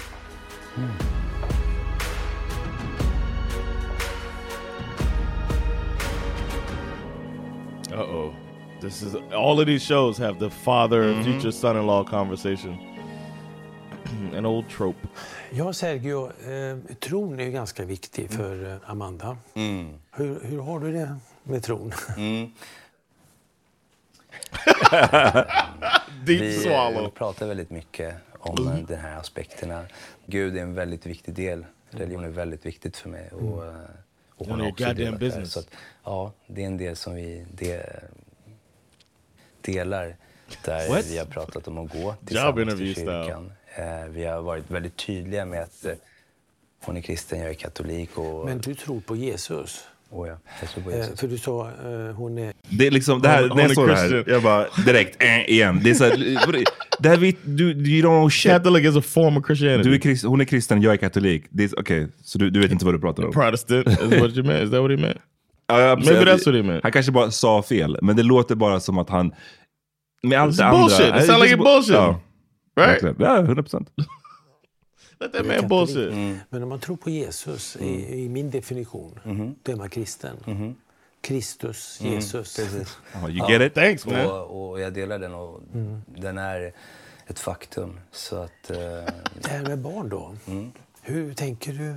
A: Uh-oh. This is... All of these shows have the father, future son-in-law conversation. (clears throat) An old trope.
M: Ja, Sergio, eh, tron är ju ganska viktig för eh, Amanda.
J: Mm.
M: Hur, hur har du det med tron?
J: Mm. (laughs)
A: Deep
J: vi
A: swallow.
J: pratar väldigt mycket om eh, de här aspekterna. Gud är en väldigt viktig del. Religion är väldigt viktigt för mig. Och, eh, och
A: of your
J: också
A: goddamn
J: delat det här.
A: business.
J: Så att, ja, det är en del som vi de, delar. Där
A: What?
J: vi har pratat om att gå tillsammans
A: interview
J: till
A: style.
J: kyrkan. Eh, vi har varit väldigt tydliga med att eh, hon är kristen, jag är katolik. Och,
M: Men du tror på Jesus?
J: oh ja, jag tror på
M: Eh,
J: Jesus.
M: för du sa eh, hon är...
B: Det är liksom, det här,
A: Hon-
B: när jag såg det här, jag bara direkt, äh, igen. Det är så här, det här vet, du, you don't know shit.
A: Catholic is a form of Christianity.
B: Du är krist, hon är kristen, jag är katolik. Det är- Okej, så du, du vet inte vad du pratar om?
A: Protestant is what you meant. Is that what he meant?
B: Ja,
A: Maybe that's what he meant.
B: Han kanske bara sa fel, men det låter bara som att han... Med allt
A: It's
B: det andra...
A: bullshit. It
B: Nej,
A: sound
B: det
A: like bullshit.
B: Ja,
A: Right?
B: verkligen. Ja, 100 procent.
A: Let that man bullshit.
M: Men om man tror på Jesus, i, i min definition, då är man kristen. Kristus, Jesus.
J: Precis. (laughs)
B: Oh, you get it?
A: Thanks man.
J: Och, och jag delar den och den är ett faktum. Så att... Eh,
M: Det här med barn då. Hur tänker du?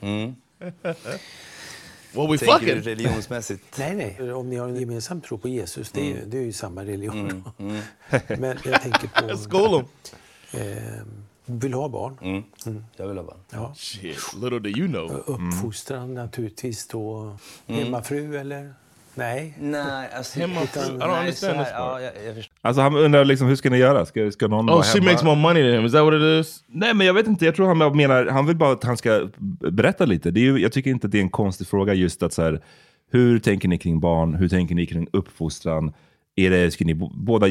M: (laughs)
J: mm.
A: Well, we
J: Tänker
A: fucking.
J: du religionsmässigt? (laughs)
M: Nej, nej. Om ni har en gemensam tro på Jesus, det är, ju- det är ju samma religion.
J: Mm, mm. (laughs)
M: Men jag tänker på... (laughs)
A: Skål.
M: Eh, vill ha barn?
J: Mm. Jag vill ha barn.
M: Ja.
A: Shit, little do you know.
M: Uppfostran naturligtvis då.
J: Mm.
M: Hemmafru eller? Nej.
J: Nej, alltså...
A: Hemmafru.
M: Utan-
A: I don't understand
J: här,
A: this part.
J: ja, jag, jag förstår.
B: Alltså han undrar liksom, hur ska ni göra? Ska, ska någon
A: Oh,
B: vara
A: she
B: hemma?
A: makes more money than him. Is that what it is?
B: Nej, men jag vet inte. Jag tror han menar, han vill bara att han ska berätta lite. Det är ju, jag tycker inte att det är en konstig fråga just att så här, hur tänker ni kring barn? Hur tänker ni kring uppfostran? Är det, ska, ni båda,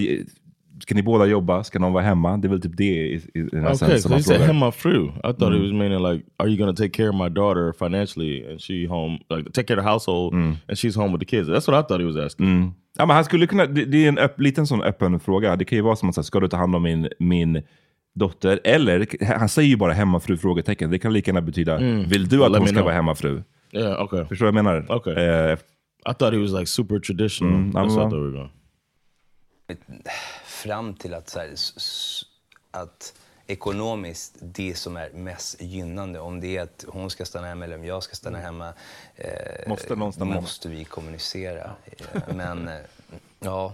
B: ska ni båda jobba? Ska någon vara hemma? Det är väl typ det i, i den här
A: Okay, so he said hemmafru. I thought
B: Mm.
A: was meaning like, are you gonna take care of my daughter financially and she home, like take care of the household and she's home with the kids? That's what I thought he was asking.
B: Mm. Ja, men han skulle kunna, det, det är en öpp, liten sån öppen fråga. Det kan ju vara som att säga, ska du ta hand om min, min dotter? Eller, han säger ju bara hemmafru? frågetecken. Det kan lika gärna betyda,
A: Mm.
B: vill du att
A: Let
B: hon ska
A: know.
B: vara hemmafru?
A: Yeah, okay.
B: Förstår du vad jag menar?
A: Okay.
B: Eh,
A: I thought he was like super traditional.
B: Mm,
A: That's what I
B: wrong.
A: thought we were going.
J: Fram till att, så här, att ekonomiskt det som är mest gynnande, om det är att hon ska stanna hemma eller om jag ska stanna hemma, eh,
B: Måste någon stanna hemma?
J: måste vi kommunicera. Eh, Men eh, ja,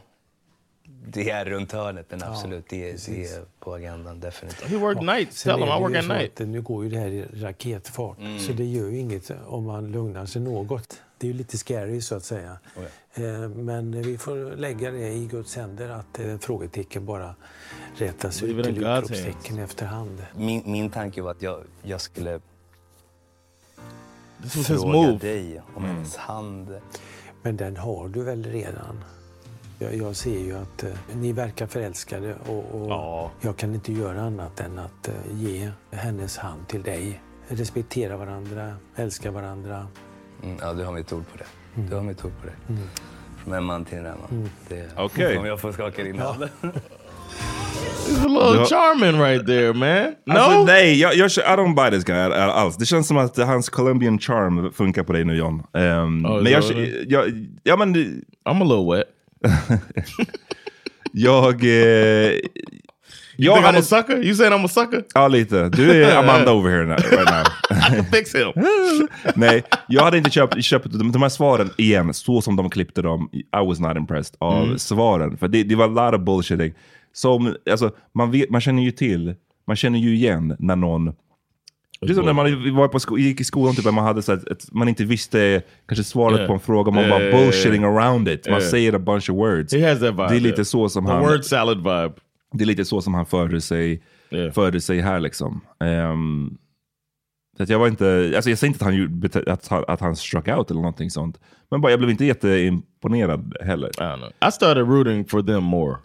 J: det är runt hörnet, men absolut, det, är- det är på agendan definitivt.
A: He worked nights. Tell him I work at night.
M: Nu går ju det här i raketfart,
J: Mm.
M: så det gör ju inget om man lugnar sig något. Det är ju lite scary så att säga.
J: Oh
M: Eh, Men vi får lägga det i Guds händer att eh, frågetecken bara rätas ut till utropstecken efterhand.
J: Min, min tanke var att jag, jag skulle fråga
M: move.
J: dig om
M: Mm.
J: hennes hand.
M: Men den har du väl redan? Jag, jag ser ju att eh, ni verkar förälskade och, och jag kan inte göra annat än att eh, ge hennes hand till dig. Respektera varandra, älska varandra.
J: Mm, ja, du har mitt ord på det. Du har mitt ord på det.
M: Mm.
J: Från en man till en annan.
M: Mm.
J: Det,
B: Okej.
J: Om jag får skaka din hand. (laughs)
A: He's a little charming right there, man. No?
B: Alltså, nej, jag, jag, I don't buy this guy all- all- alls. Det känns som att hans Colombian charm funkar på dig nu John. Ehm,
A: Oh, is
B: men jag,
A: that what it
B: jag, ja, men,
A: I'm a little wet. (laughs)
B: jag... Eh,
A: You think I'm a sucker? You saying I'm a sucker?
B: Ja, lite. Du är Amanda over here now, right now.
A: Fix him. (laughs)
B: Nej, jag hade inte köpt, köpt de, de här svaren igen, så som de klippte dem. I was not impressed av
A: Mm.
B: svaren. För det, det var a lot of bullshitting. Som, alltså, man, vet, man känner ju till, man känner ju igen när någon... Det är som när man var på sko gick i skolan, typ, man, hade så att, man inte visste kanske svaret
A: Yeah.
B: på en fråga, man
A: Yeah,
B: bara bullshitting
A: yeah.
B: around it. Man säger a bunch of words. Det är lite så som
A: The
B: han...
A: word salad vibe.
B: Det är lite så som han förde sig, förde sig här liksom. Ehm, så att jag var inte, alltså jag säger inte att han, att, han- att han struck out eller någonting sånt. Men bara, jag blev inte jätteimponerad heller.
A: I don't know. I started rooting for them more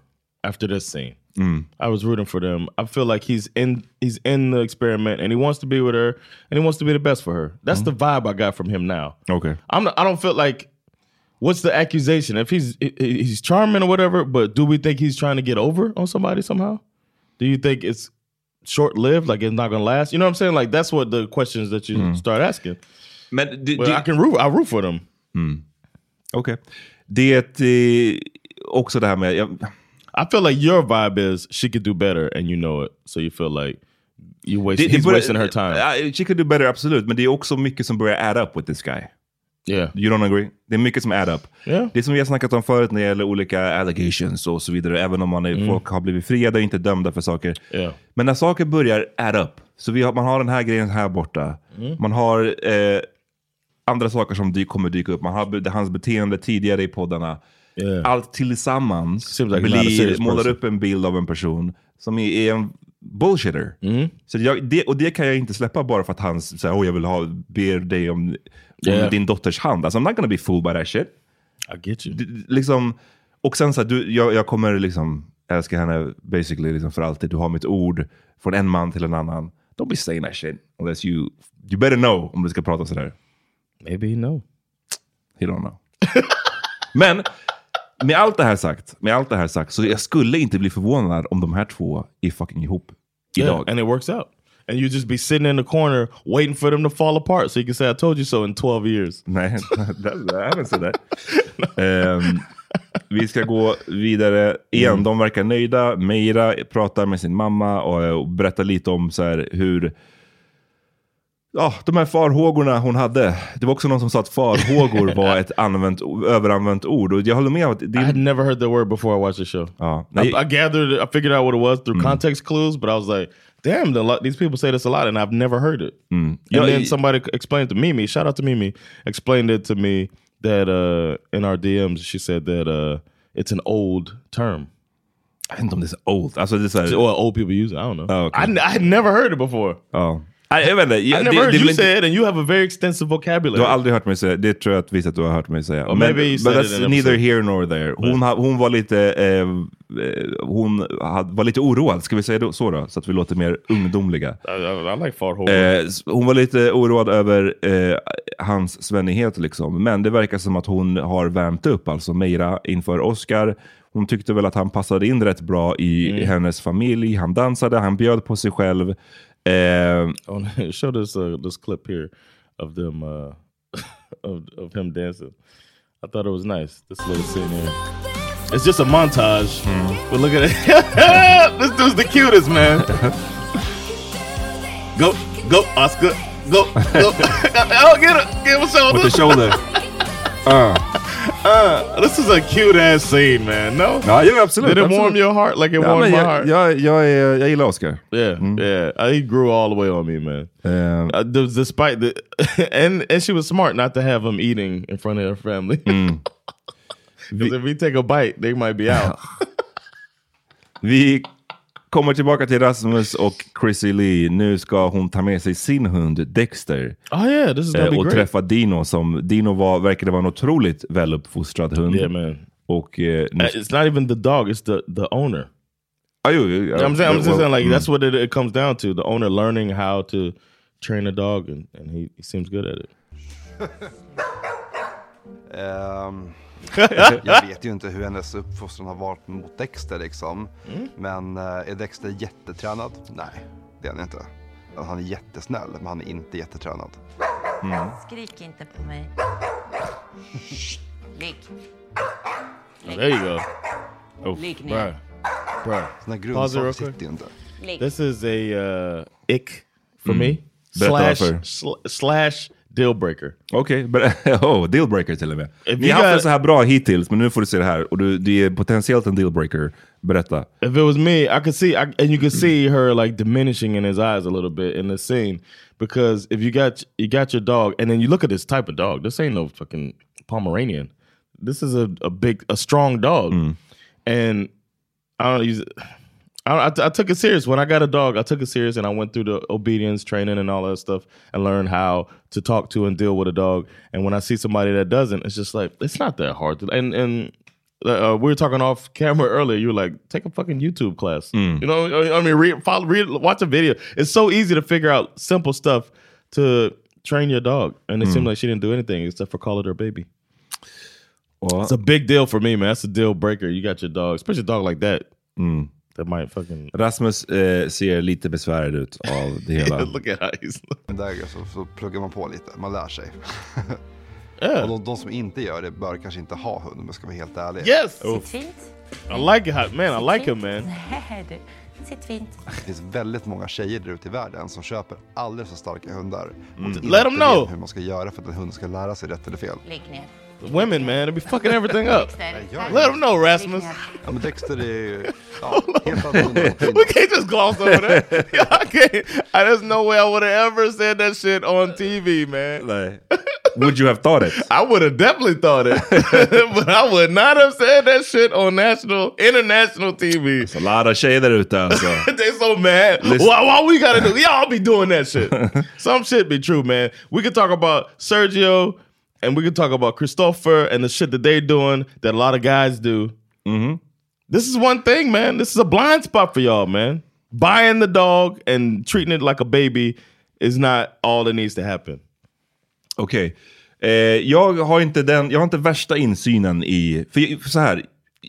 A: after this scene.
B: Mm.
A: I was rooting for them. I feel like he's in he's in the experiment and he wants to be with her and he wants to be the best for her. That's the vibe I got from him now.
B: Okay.
A: I'm not, I don't feel like what's the accusation? If he's he's charming or whatever, but do we think he's trying to get over on somebody somehow? Do you think it's short lived, like it's not gonna last? You know what I'm saying? Like that's what the questions that you start asking.
B: Men
A: I can root. I root for them.
B: Mm. Okej. Det är också det här med... Jag,
A: I feel like your vibe is she could do better and you know it. So you feel like you waste,
B: det, det
A: he's
B: börjar-
A: wasting her time.
B: She could do better, absolut. Men det är också mycket som börjar add up with this guy.
A: Yeah.
B: You don't agree? Det är mycket som add up.
A: Yeah.
B: Det som vi har snackat om förut när det gäller olika allegations och så vidare. Även om man är,
A: Mm.
B: folk har blivit friade och inte dömda för saker.
A: Yeah.
B: Men när saker börjar add up. Så vi har, man har den här grejen här borta.
A: Mm.
B: Man har eh, andra saker som dy kommer dyka upp. Man har hans beteende tidigare i poddarna. Allt tillsammans
A: like
B: blir, målar
A: person.
B: upp en bild av en person som är, är en bullshitter.
A: Mm.
B: Så jag, det, och det kan jag inte släppa bara för att han säger oh, jag vill ha, ber dig om
A: Yeah.
B: din dotters hand. Alltså, I'm not gonna be fooled by that shit.
A: I get you.
B: D- liksom, och sen så här, du, jag, jag kommer liksom älska henne basically liksom för alltid. Du har mitt ord från en man till en annan. Don't be saying that shit unless you, you better know om du ska prata sådär.
A: Maybe he know.
B: He don't know. (laughs) Men med allt det här sagt, med allt det här sagt, så jag skulle inte bli förvånad om de här två är fucking ihop
A: Yeah,
B: idag.
A: and it works out. And you just be sitting in the corner waiting for them to fall apart so you can say I told you so in 12 years.
B: Nej, (laughs) that, I haven't said that. Ehm, Vi ska gå vidare igen.
A: Mm.
B: De verkar nöjda. Meira pratar med sin mamma och, och berättar lite om så här, hur Ja, de här farhågorna hon hade. Det var också någon som sa att farhågor (laughs) var ett använt, överanvänt ord. Och jag håller med om att det
A: I had never heard the word before I watched the show.
B: Ja.
A: I, I gathered, I figured out what it was through context clues, but I was like, damn, the, these people say this a lot, and I've never heard it.
B: Mm.
A: And then somebody explained to Mimi, shout out to Mimi, explained it to me that uh, in our DMs, she said that uh, it's an old term.
B: I om det old. Det är så här,
A: Well, old people use it. I don't know.
B: Oh, okay.
A: I, I had never heard it before.
B: Ja. Nej, jag vet inte. Jag-
A: never
B: det-
A: heard
B: det
A: you say it, and you have a very extensive vocabulary.
B: Du har aldrig hört mig säga det. tror jag att visst att du har hört mig säga.
A: Or maybe you
B: but that's neither here nor there. Hon, ha, hon var lite eh, eh, hon hade, var lite oroad, ska vi säga då, så då? Så att vi låter mer ungdomliga.
A: I, I, like.
B: Eh, hon var lite oroad över eh, hans svennighet liksom. Men det verkar som att hon har värmt upp, alltså Meira inför Oscar. Hon tyckte väl att han passade in rätt bra i
A: Mm.
B: hennes familj. Han dansade, han bjöd på sig själv. (laughs)
A: On show this uh, this clip here of them uh, (laughs) of of him dancing. I thought it was nice. This little scene here. It's just a montage, but look at it. (laughs) this dude's the cutest man. go, go, Oscar, go, go. oh, get it, give him a shoulder.
B: with the shoulder. Uh.
A: Uh, this is a cute ass scene, man. No,
B: Ja, ja absolut.
A: Did it
B: absolut.
A: warm your heart like it
B: ja,
A: warmed my
B: jag,
A: heart?
B: Jag, jag, är- jag gillar Oscar.
A: Yeah, yeah. Uh, he grew all the way on me, man.
B: Um,
A: Uh, despite the, (laughs) and and she was smart not to have him eating in front of her family. (laughs) Because if we take a bite, they might be out. (laughs)
B: Vi kommer tillbaka till Rasmus och Chrissy Lee. Nu ska hon ta med sig sin hund Dexter.
A: Oh yeah, this is gonna
B: eh,
A: be
B: och
A: great.
B: träffa Dino som, Dino var, verkade vara en otroligt väluppfostrad hund.
A: Yeah, man.
B: Och, eh, nu,
A: Uh, It's not even the dog; it's the the owner.
B: ah, jo, jo,
A: I'm saying, I'm just
B: well,
A: saying, like
B: mm.
A: that's what it, it comes down to: the owner learning how to train a dog, and, and he, he seems good at it.
H: Ehm, (laughs) (laughs) jag vet ju inte hur hennes uppfostran har varit mot Dexter liksom. Men eh, är Dexter jättetränad? Nej, det är han inte. Han är jättesnäll, men han är inte jättetränad.
O: Skrik inte på mig. Ligg.
A: There you go. Oh,
O: Ligg ner.
A: Bruh. It
H: grundsaker sitter ju inte.
O: Ligg.
A: This is a uh, ick for
B: Mm.
A: me.
B: Berätta
A: Slash, sl- slash deal breaker.
B: Okej, okay, (laughs) oh, dealbreaker till och med.
A: If
B: Ni har haft det så här bra hittills, men nu får du se det här. Och du, det är potentiellt en dealbreaker. Berätta.
A: If it was me, I could see, I, and you could see her like diminishing in his eyes a little bit in the scene, because if you got you got your dog, and then you look at this type of dog, this ain't no fucking Pomeranian. This is a, a big, a strong dog, and I don't use. I, I, I took it serious when I got a dog. I took it serious, and I went through the obedience training and all that stuff, and learned how to talk to and deal with a dog. And when I see somebody that doesn't, it's just like it's not that hard to. And and uh, we were talking off camera (laughs) earlier. You were like, take a fucking YouTube class. You know, I mean, read, follow, read, watch a video. It's so easy to figure out simple stuff to train your dog, and it
B: Mm.
A: seemed like she didn't do anything except for call it her baby.
B: Well,
A: It's a big deal for me, man. That's a deal breaker. You got your dog, especially a dog like that.
B: mm.
A: That might fucking
B: Rasmus eh, ser lite besvärad ut av det hela. (laughs)
A: look at.
H: Men där så, så pluggar man på lite, man lär sig. (laughs)
A: Yeah.
H: Och de, de som inte gör det bör kanske inte ha hund om jag ska vara helt ärlig.
A: Yes.
O: Sitt fint.
A: I like how man. I like him, man. (laughs)
O: Nej, du. Sitt fint.
H: Det finns väldigt många tjejer där ute i världen som köper alldeles för starka hundar. Och inte
A: Let 'em know.
H: vet hur man ska göra för att en hund ska lära sig rätt eller fel.
O: Ligg ner.
A: Women, man, they be fucking everything up. Let them know, Rasmus.
H: I'm addicted är ja, helt annorlunda.
A: we can't just gloss over that. (laughs) I can't. I, there's no way I would have ever said that shit on TV, man.
B: Like, Would you have thought it? (laughs)
A: I would have definitely thought it, (laughs) but I would not have said that shit on national, international TV.
B: It's a lot of tjejer där ute alltså.
A: they so mad.
B: Listen-
A: Why, why we gotta do? Y'all be doing that shit. Some shit be true, man. We could talk about Sergio, and we could talk about Christopher and the shit that they're doing that a lot of guys do. This is one thing, man. This is a blind spot for y'all, man. Buying the dog and treating it like a baby is not all that needs to happen.
B: Okej. Eh, jag har inte den, jag har inte värsta insynen i, för, för så här.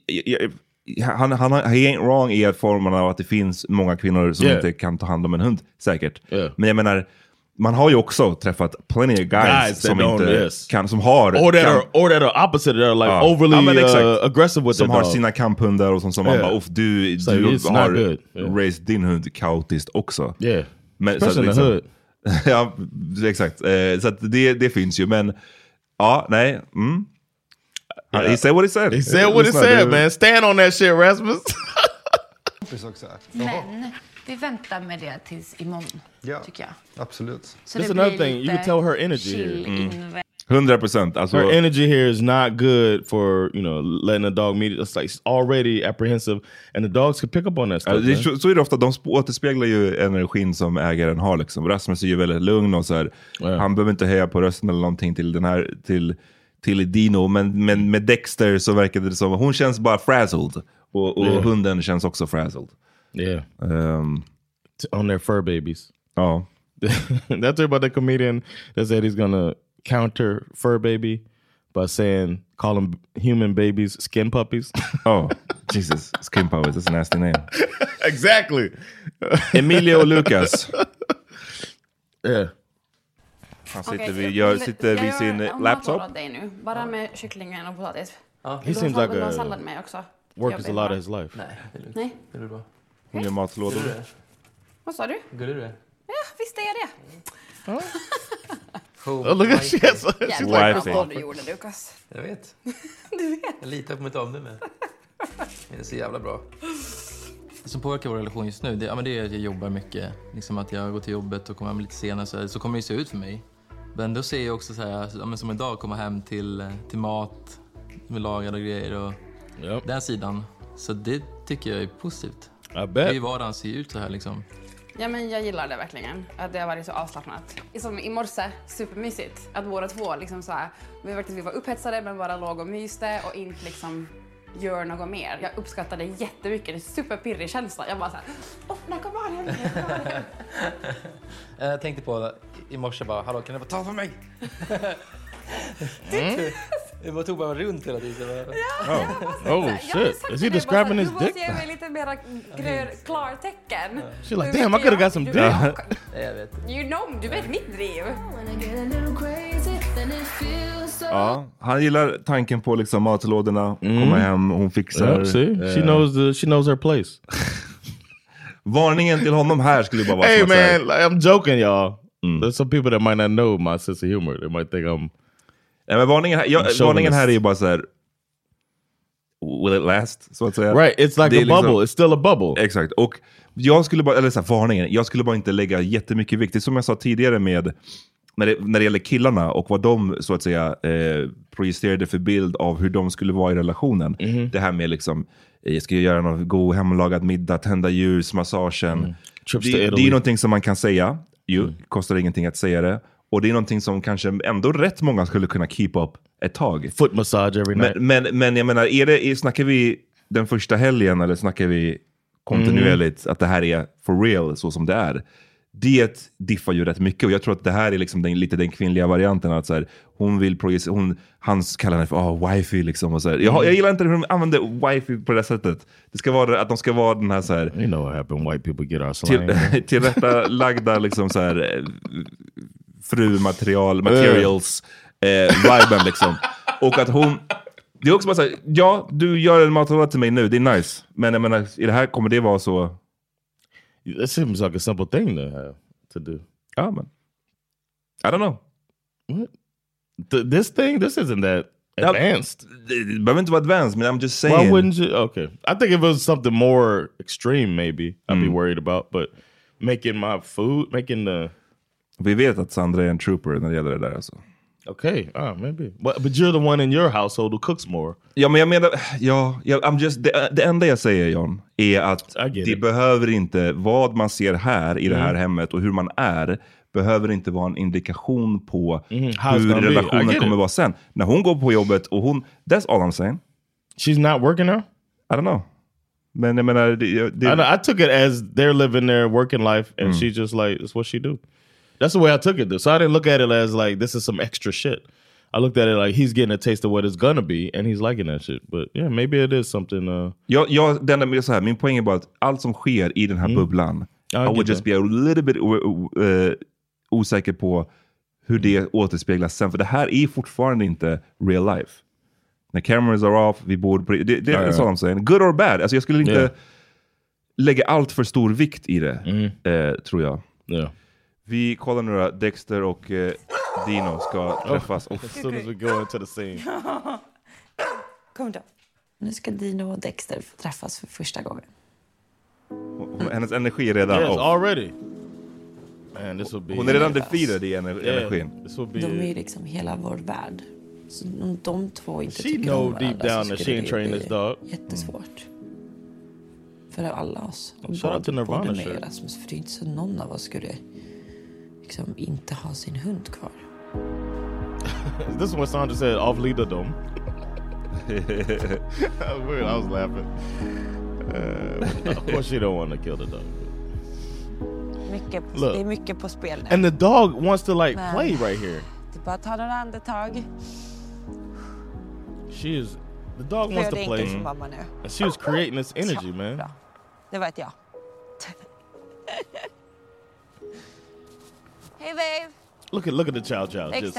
B: Jag, jag, han, han, he ain't wrong i formen av att det finns många kvinnor som
A: Yeah.
B: inte kan ta hand om en hund, säkert.
A: Yeah.
B: Men jag menar, man har ju också träffat plenty of guys,
A: Guys that
B: som inte
A: yes.
B: kan, som har...
A: Or that are or that are opposite. They're like
B: Ja.
A: overly
B: Ja,
A: uh, aggressive with
B: Som har
A: dog.
B: sina kamphundar och som, som man
A: Yeah.
B: bara, "Uff, du,
A: So
B: du har.
A: Yeah.
B: raised din hund kaotiskt också.
A: Yeah.
B: Men,
A: Especially in the hood. (laughs)
B: ja, exakt. Eh, så att det, det finns ju, men ja, nej. Mm.
A: Yeah.
B: He said what he said.
A: He said what he said man. Stand on that shit Rasmus. (laughs)
O: Men vi väntar med det tills imorgon, tycker jag.
H: Absolut.
O: Så
A: That's
O: det
A: another thing. You can tell her energy here.
O: invä-
B: 100 procent. Alltså,
A: Her energy here is not good for you know letting a dog meet. It's like already apprehensive, and the dogs can pick up on that stuff.
B: det är,
A: man.
B: så, så är det ofta, de sp- återspeglar ju energin som ägaren har. Liksom. Rasmus är ju väldigt lugn och så här, han behöver inte höja på rösten eller någonting till den här till, till Dino. Men, men med Dexter så verkar det som hon känns bara frazzled. Och, och
A: Yeah.
B: hunden känns också frazzled.
A: Yeah.
B: Um,
A: on their fur babies.
B: Oh. (laughs)
A: That's about the comedian that said he's gonna counter fur baby by saying call them human babies skin puppies. (laughs)
B: oh, Jesus. Skin puppies, that's a nasty name. (laughs)
A: exactly.
B: Emilio Lucas.
A: Yeah.
B: Han sitter,
E: Okej,
B: vid,
E: jag
B: gör,
E: vill-
B: sitter vid
E: jag
B: sin
E: gör
B: laptop.
E: matlåda åt dig nu, bara med kycklingen och potatis.
A: He
E: Vill du
A: seems
E: ha,
A: like
E: vill du ha
A: a
E: sallad med också?
A: work is a lot of his life.
G: Nej, det är lugnt.
E: Nej.
G: Det blir bra.
B: Hon gör matlådor.
E: Vad sa du?
G: Gillar du det?
E: Ja, visst är jag det.
G: Oh,
A: Oh, look at she has.
E: Jävlar vad bra du gjorde Lukas.
G: Jag vet. (laughs)
E: Du vet.
G: Jag litar på mitt omdöme. Det är så jävla bra. Det som påverkar vår relation just nu, det, ja, men det är att jag jobbar mycket. Liksom att jag går till jobbet och kommer hem lite senare. Så, här, så kommer det se ut för mig. Men då ser jag också så här, ja, men som idag, komma hem till, till mat med lagade grejer och den sidan. Så det tycker jag är positivt.
A: I
G: Det är ju
A: bet.
G: vardagen ser ut så här liksom.
E: Ja, men jag gillar det verkligen. Att det har varit så avslappnat. Som i morse, supermysigt. Att båda två liksom så här, vi, var, vi var upphetsade men bara låg och myste och inte liksom gör något mer. Jag uppskattar det jättemycket. Det är superpirrig känsla. Jag bara så här, åh, när kommer han hem? När kommer han hem?" (laughs)
G: Jag tänkte på i morse bara, hallå kan du bara ta för mig?
A: Mm.
G: Jag bara tog bara runt hela tiden.
A: Oh, oh shit! Is he describing his
E: Du måste
A: dick?
E: ge mig lite mera grön, klartecken.
A: She's like, damn, I could have
E: jag-
A: got some
E: du
A: dick.
G: Jag vet.
E: You know, du vet mitt driv.
B: Ja, han gillar tanken på liksom matlådorna, komma hem, hon fixar.
A: Yeah, see, she
B: eh,
A: knows the she knows her place. (laughs)
B: Varningen till honom här skulle bara vara
A: hey man, like, I'm joking, y'all. There's some people that might not know my sense of humor. They might think I'm.
B: Nej, men varningen, här, ja,
A: Chauvinist.
B: varningen här är ju bara så här. Will it last? Så att säga.
A: Right, it's like
B: är liksom-
A: a bubble. It's still a bubble.
B: Exakt. Och jag skulle bara, eller så här, varningen, jag skulle bara inte lägga jättemycket vikt. Det är som jag sa tidigare med när det, när det gäller killarna och vad de så att säga eh, projicerade för bild av hur de skulle vara i relationen.
A: Mhm.
B: Det här med liksom, eh, jag ska göra någon god hemlagad middag, tända ljus, massagen.
A: Mm.
B: Det, det är ju någonting som man kan säga, ju, kostar ingenting att säga det. Och det är någonting som kanske ändå rätt många skulle kunna keep up ett tag.
A: Foot massage every night.
B: Men, men, men jag menar, är det, är, snackar vi den första helgen eller snackar vi kontinuerligt att det här är for real så som det är? Det diffar ju rätt mycket och jag tror att det här är liksom den, lite den kvinnliga varianten. Att så här, hon vill projicera, hon, han kallar henne för oh, wifey. Liksom och så här. Jag, jag gillar inte hur de använder wifey på det sättet. Det ska vara, att de ska vara den här, så här
A: You know what happened? White people get our slang. (laughs)
B: till, tillrättalagda liksom så här, eh, frumaterial, materials, eh, viben liksom. (laughs) Och att hon, det är också bara så här, ja du gör en matlåda till mig nu, det är nice. Men jag menar, i det här kommer det vara så...
A: That seems like a simple thing to have to do.
B: Ja men, I don't know.
A: What? Th- this thing, this isn't that advanced.
B: Det det behöver inte vara advanced, men I'm just saying.
A: Why wouldn't you? Okay, I think if it was something more extreme, maybe I'd be worried about. But making my food, making the
B: Vi vet att Sandra är en trooper när det gäller det där alltså.
A: okay, ah, maybe. But but you're the one in your household who cooks more.
B: Ja, men jag menar, ja, jag, I'm just, det, det enda jag säger John, är att det
A: it.
B: behöver inte, vad man ser här i det här
A: Mm.
B: hemmet och hur man är, behöver inte vara en indikation på
A: it's
B: hur relationen kommer vara sen. När hon går på jobbet och hon, that's all I'm saying.
A: She's not working now?
B: I don't know. Men jag menar, det, det,
A: I, know, I took it as they're living their working life, and
B: Mm.
A: she just like it's what she do. That's the way I took it. Though. So I didn't look at it as like this is some extra shit. I looked at it like he's getting a taste of what it's gonna be, and he's liking that shit. But yeah, maybe it is something. Uh,
B: jag, jag, den där, så här, min poäng är bara att allt som sker i den här
A: Mm.
B: bubblan,
A: I
B: I, would just
A: that.
B: be a little bit uh, osäker på hur det återspeglas sen. För det här är fortfarande inte real life. När cameras are off, vi bor på... Det, det
A: Ja,
B: är så de säger. Good or bad. Alltså jag skulle inte
A: Yeah.
B: lägga allt för stor vikt i det,
A: Mm.
B: eh, tror jag. Vi kollar nu då, Dexter och eh, Dino ska träffas.
A: As soon as we go into the scene. (laughs)
P: Kom då. Nu ska Dino och Dexter få träffas för första gången.
B: Hennes energi är redan
A: Yes,
B: off.
A: already. Man, this will be...
B: Hon är redan defeated i ener-
A: Yeah,
B: energin.
A: This will be...
P: De är ju liksom hela vår värld. Så om de två inte
A: She
P: tycker
A: know
P: om
A: deep
P: varandra
A: down
P: så
A: that
P: skulle
A: she ain't
P: det
A: trained
P: bli
A: this dog.
P: jättesvårt. För alla oss. Och
A: Shout out to Nirvana
P: både mig
A: shirt.
P: och Rasmus. För det är inte så någon av oss skulle liksom inte ha sin hund kvar. (laughs)
A: this is what Sandra said off leader dom. (laughs) that was weird. I was laughing. Uh, of course, she don't want to kill the dog.
Q: Mycket,
A: Look.
Q: det är mycket på spel nu.
A: And the dog wants to like
Q: Men-
A: play right here.
Q: Det är bara att ta några andetag.
A: She is. The dog wants to play.
Q: för mamma nu?
A: And she was creating this (laughs) energy, man.
Q: Det var ett ja. Hej babe!
A: Look at look at the chow chow. Just.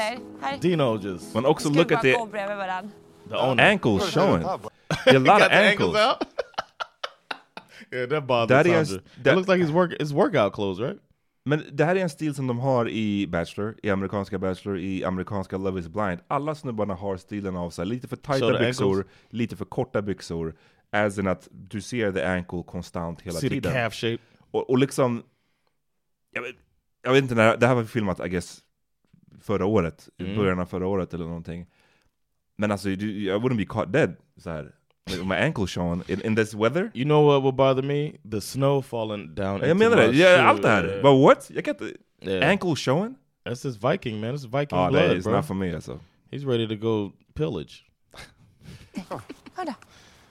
A: Dino just.
B: Men också look at
Q: bara
B: the
Q: gå bredvid varann?
A: The owner.
B: ankles showing. A lot (laughs)
A: Got
B: of
A: the
B: ankles.
A: out. (laughs) yeah, that bothers
B: That
A: Sandra.
B: is-
A: it
B: that-
A: looks like his work his workout clothes, right?
B: Men det här är en stil som de har i Bachelor, i amerikanska Bachelor, i amerikanska Love is blind. Alla snubbarna har stilen av sig, lite för tajta
A: the
B: byxor,
A: ankles.
B: lite för korta byxor. As in att du ser the ankle konstant hela
A: See the
B: tiden.
A: calf shape.
B: Och, och liksom, jag vet, jag vet inte, när, det här var filmat I guess förra året, i
A: Mm.
B: början av förra året eller någonting. Men alltså, I wouldn't be caught dead så här. With my ankle showing in, in this weather.
A: You know what will bother me? The snow falling down.
B: Jag menar det,
A: shoe.
B: allt det här.
A: Yeah.
B: But what? Jag kan inte...
A: Yeah.
B: Ankle showing?
A: That's just Viking, man. It's Viking
B: Ja,
A: blood,
B: är
A: bro.
B: not for me alltså.
A: He's ready to go pillage.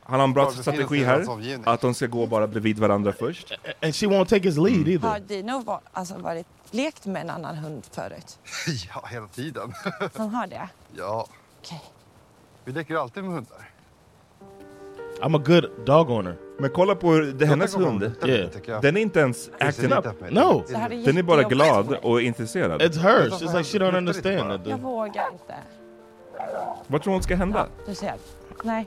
B: Han har en bra strategi här, att de ska gå bara bredvid varandra först.
A: And she won't take his lead either.
Q: Har Dino alltså varit, lekt med en annan hund förut? (laughs)
H: ja, hela tiden. (laughs)
Q: Han har det?
H: ja. Vi leker alltid med hundar.
A: I'm a good dog owner.
B: Men kolla på hur- det, hennes hund,
A: Yeah.
B: den är inte ens acting up.
A: No.
B: Den är bara glad och intresserad.
A: It's hers. It's like she don't understand that.
Q: Jag vågar inte.
B: Vad tror hon ska hända?
Q: Du ser. Nej.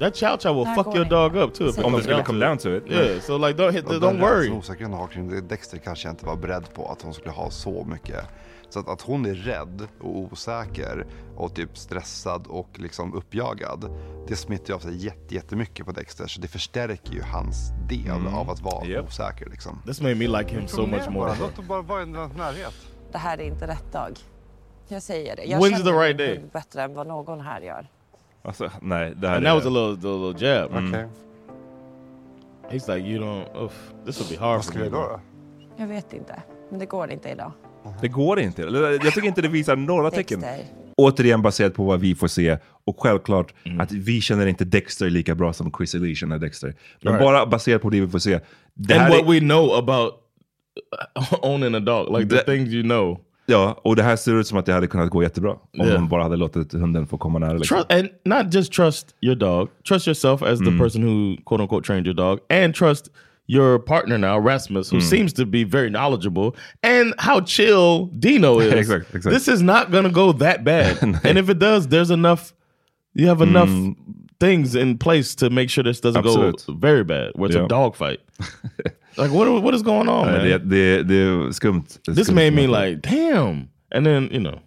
A: That chow chow will
Q: Där
A: fuck your dog up too. If it
B: Om det
A: comes
B: skulle
A: down
B: come
A: to
B: down
A: it.
B: to it.
A: Yeah, so like don't hit,
H: Och
A: don't
H: den
A: worry.
H: hon har kring det, Dexter kanske jag inte var beredd på att hon skulle ha så mycket. Så att, att hon är rädd och osäker och typ stressad och liksom uppjagad. Det smittar ju av sig jätte, jättemycket på Dexter så det förstärker ju hans del
A: Mm.
H: av att vara osäker liksom.
A: This made me like him so much more.
H: Låt dem bara vara i deras närhet.
Q: Det här är inte rätt dag. Jag säger det. Jag
A: When's
Q: känner
A: the right
Q: min
A: day?
Q: bättre än vad någon här gör.
B: Alltså, nej, det här
A: And
B: är...
A: that was a little, a little jab.
B: Mm.
H: Okej.
A: He's like, you don't. Oof, this will be hard
H: Vad
A: for
H: ska
A: me.
H: vi då? då?
Q: Jag vet inte. Men det går inte idag.
B: Det går inte. Jag tycker inte det visar några tecken.
Q: Dexter.
B: Återigen baserat på vad vi får se. Och självklart
A: Mm.
B: att vi känner inte Dexter lika bra som Chris Lee känner Dexter. Men
A: Right.
B: bara baserat på det vi får se. Det
A: And what
B: är,
A: we know about owning a dog, like the
B: The-
A: things you know.
B: Ja, och det här ser ut som att det hade kunnat gå jättebra. Om
A: Yeah.
B: de bara hade låtit hunden få komma nära. Liksom.
A: Trust, and not just trust your dog, trust yourself as the person who quote unquote trained your dog, and trust your partner now, Rasmus, who seems to be very knowledgeable, and how chill Dino (laughs) is.
B: Exact, exact.
A: This is not going to go that bad. (laughs) and if it does, there's enough, you have enough things in place to make sure this doesn't
B: Absolut.
A: go very bad, where it's
B: Ja.
A: a dog fight. (laughs) like, what, what is going on, man?
B: Det, det, det är skumt.
A: This made me like, damn. And then you know,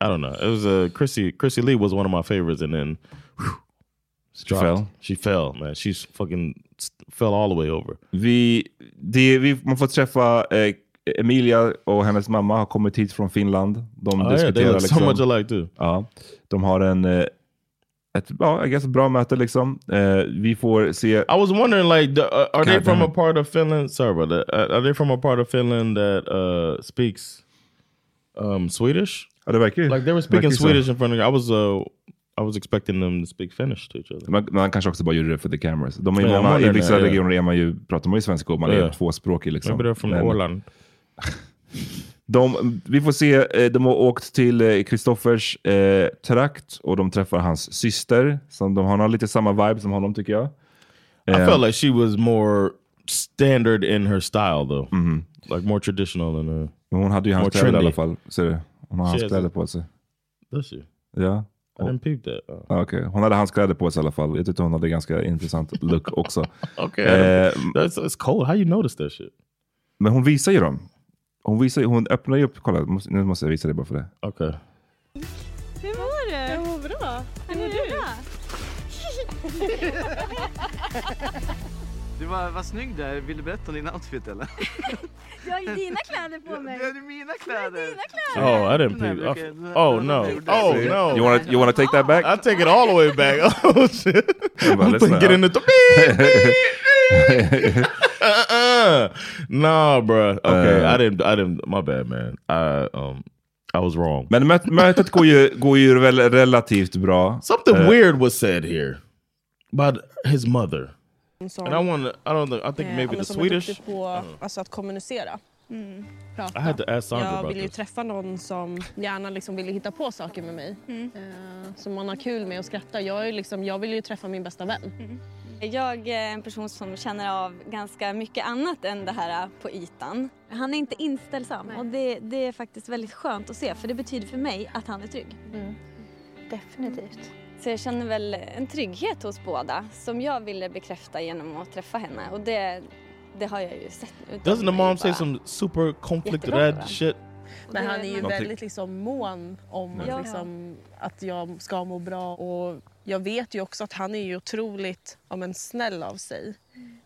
A: I don't know. It was uh, Chrissy. Chrissy Lee was one of my favorites, and then whew,
B: She fell?
A: She fell, man. She's fucking fell all the way over.
B: Vi, det, vi, man får träffa eh, Emilia och hennes mamma har kommit hit från Finland. De
A: yeah, they
B: diskuterar
A: look so much alike too.
B: Ja, de har en eh, ett ja, I guess, bra möte liksom. Eh, vi får se...
A: I was wondering, like, the, uh, are they
B: God
A: from
B: damn
A: a part of Finland? Sorry about that. Uh, are they from a part of Finland that uh, speaks um, Swedish?
B: Ja, det verkar
A: Like they were speaking
B: så.
A: Swedish in front of. I was uh, I was expecting them to speak Finnish to each other.
B: Man, man kanske också bara gjorde det för the cameras. De är
A: Yeah,
B: många, I vissa
A: yeah.
B: regioner är man ju, pratar man ju svenska och man är
A: Yeah.
B: tvåspråkig. Liksom.
A: Maybe they're from
B: Men
A: Åland. (laughs)
B: De, vi får se, eh, de har åkt till Kristoffers eh, trakt och de träffar hans syster. Som de har lite samma vibe som honom tycker jag.
A: I
B: Eh,
A: felt like she was more standard in her style, though.
B: Mm-hmm.
A: Like more traditional than her.
B: Men hon hade ju hans kläder i alla fall. Ser du? Hon har
A: She
B: hans kläder på sig.
A: Does she?
B: Ja.
A: I didn't peep that. Oh.
B: Ja, Okej, Hon hade hans kläder på sig i alla fall. Jag tyckte hon hade ganska intressant look också. (laughs)
A: Okay,
B: Eh,
A: that's, it's cold. How you notice that shit?
B: men hon visar ju dem. Hon, visar, hon öppnar ju upp, kolla måste- nu måste jag visa dig bara för det.
A: Okay.
D: Hur mår du? Jag mår bra. Hur mår du?
C: Du var, var snygg där. Vill du berätta om din outfit eller?
F: Jag har ju dina kläder på mig.
C: Det är mina kläder.
F: Dina kläder.
A: Oh, I didn't peep. I oh no! Oh no!
B: You wanna, you wanna take that back?
A: I take it all the way back. (laughs) Oh shit! Get in the (laughs) uh-uh. (laughs) Nah, bruh. Okay,
B: Uh,
A: I didn't. I didn't. My bad, man. I um, I was wrong.
B: Men möt, mötet går ju, går ju väl relativt bra.
A: Something
B: Eh,
A: weird was said here about his mother,
D: Som,
A: and I want. I don't. know. I think
D: eh,
A: maybe the Swedish.
D: på alltså, att kommunicera. Prata.
A: I had to ask Sandra
D: jag
A: about
D: vill ju
A: this.
D: träffa någon som gärna liksom vill hitta på saker med mig.
F: Mm.
D: Eh, som man har kul med och skrattar. Jag, är liksom, jag vill ju träffa min bästa vän.
F: Jag är en person som känner av ganska mycket annat än det här på ytan. Han är inte inställsam och det, det är faktiskt väldigt skönt att se för det betyder för mig att han är trygg. Definitivt. Så jag känner väl en trygghet hos båda som jag ville bekräfta genom att träffa henne och det, det har jag ju sett
A: Doesn't the
F: är
A: mom say some super conflict red shit?
D: Men han är ju väldigt liksom mån om
F: Ja.
D: att, liksom, att jag ska må bra. Och jag vet ju också att han är ju otroligt ja, men, snäll av sig.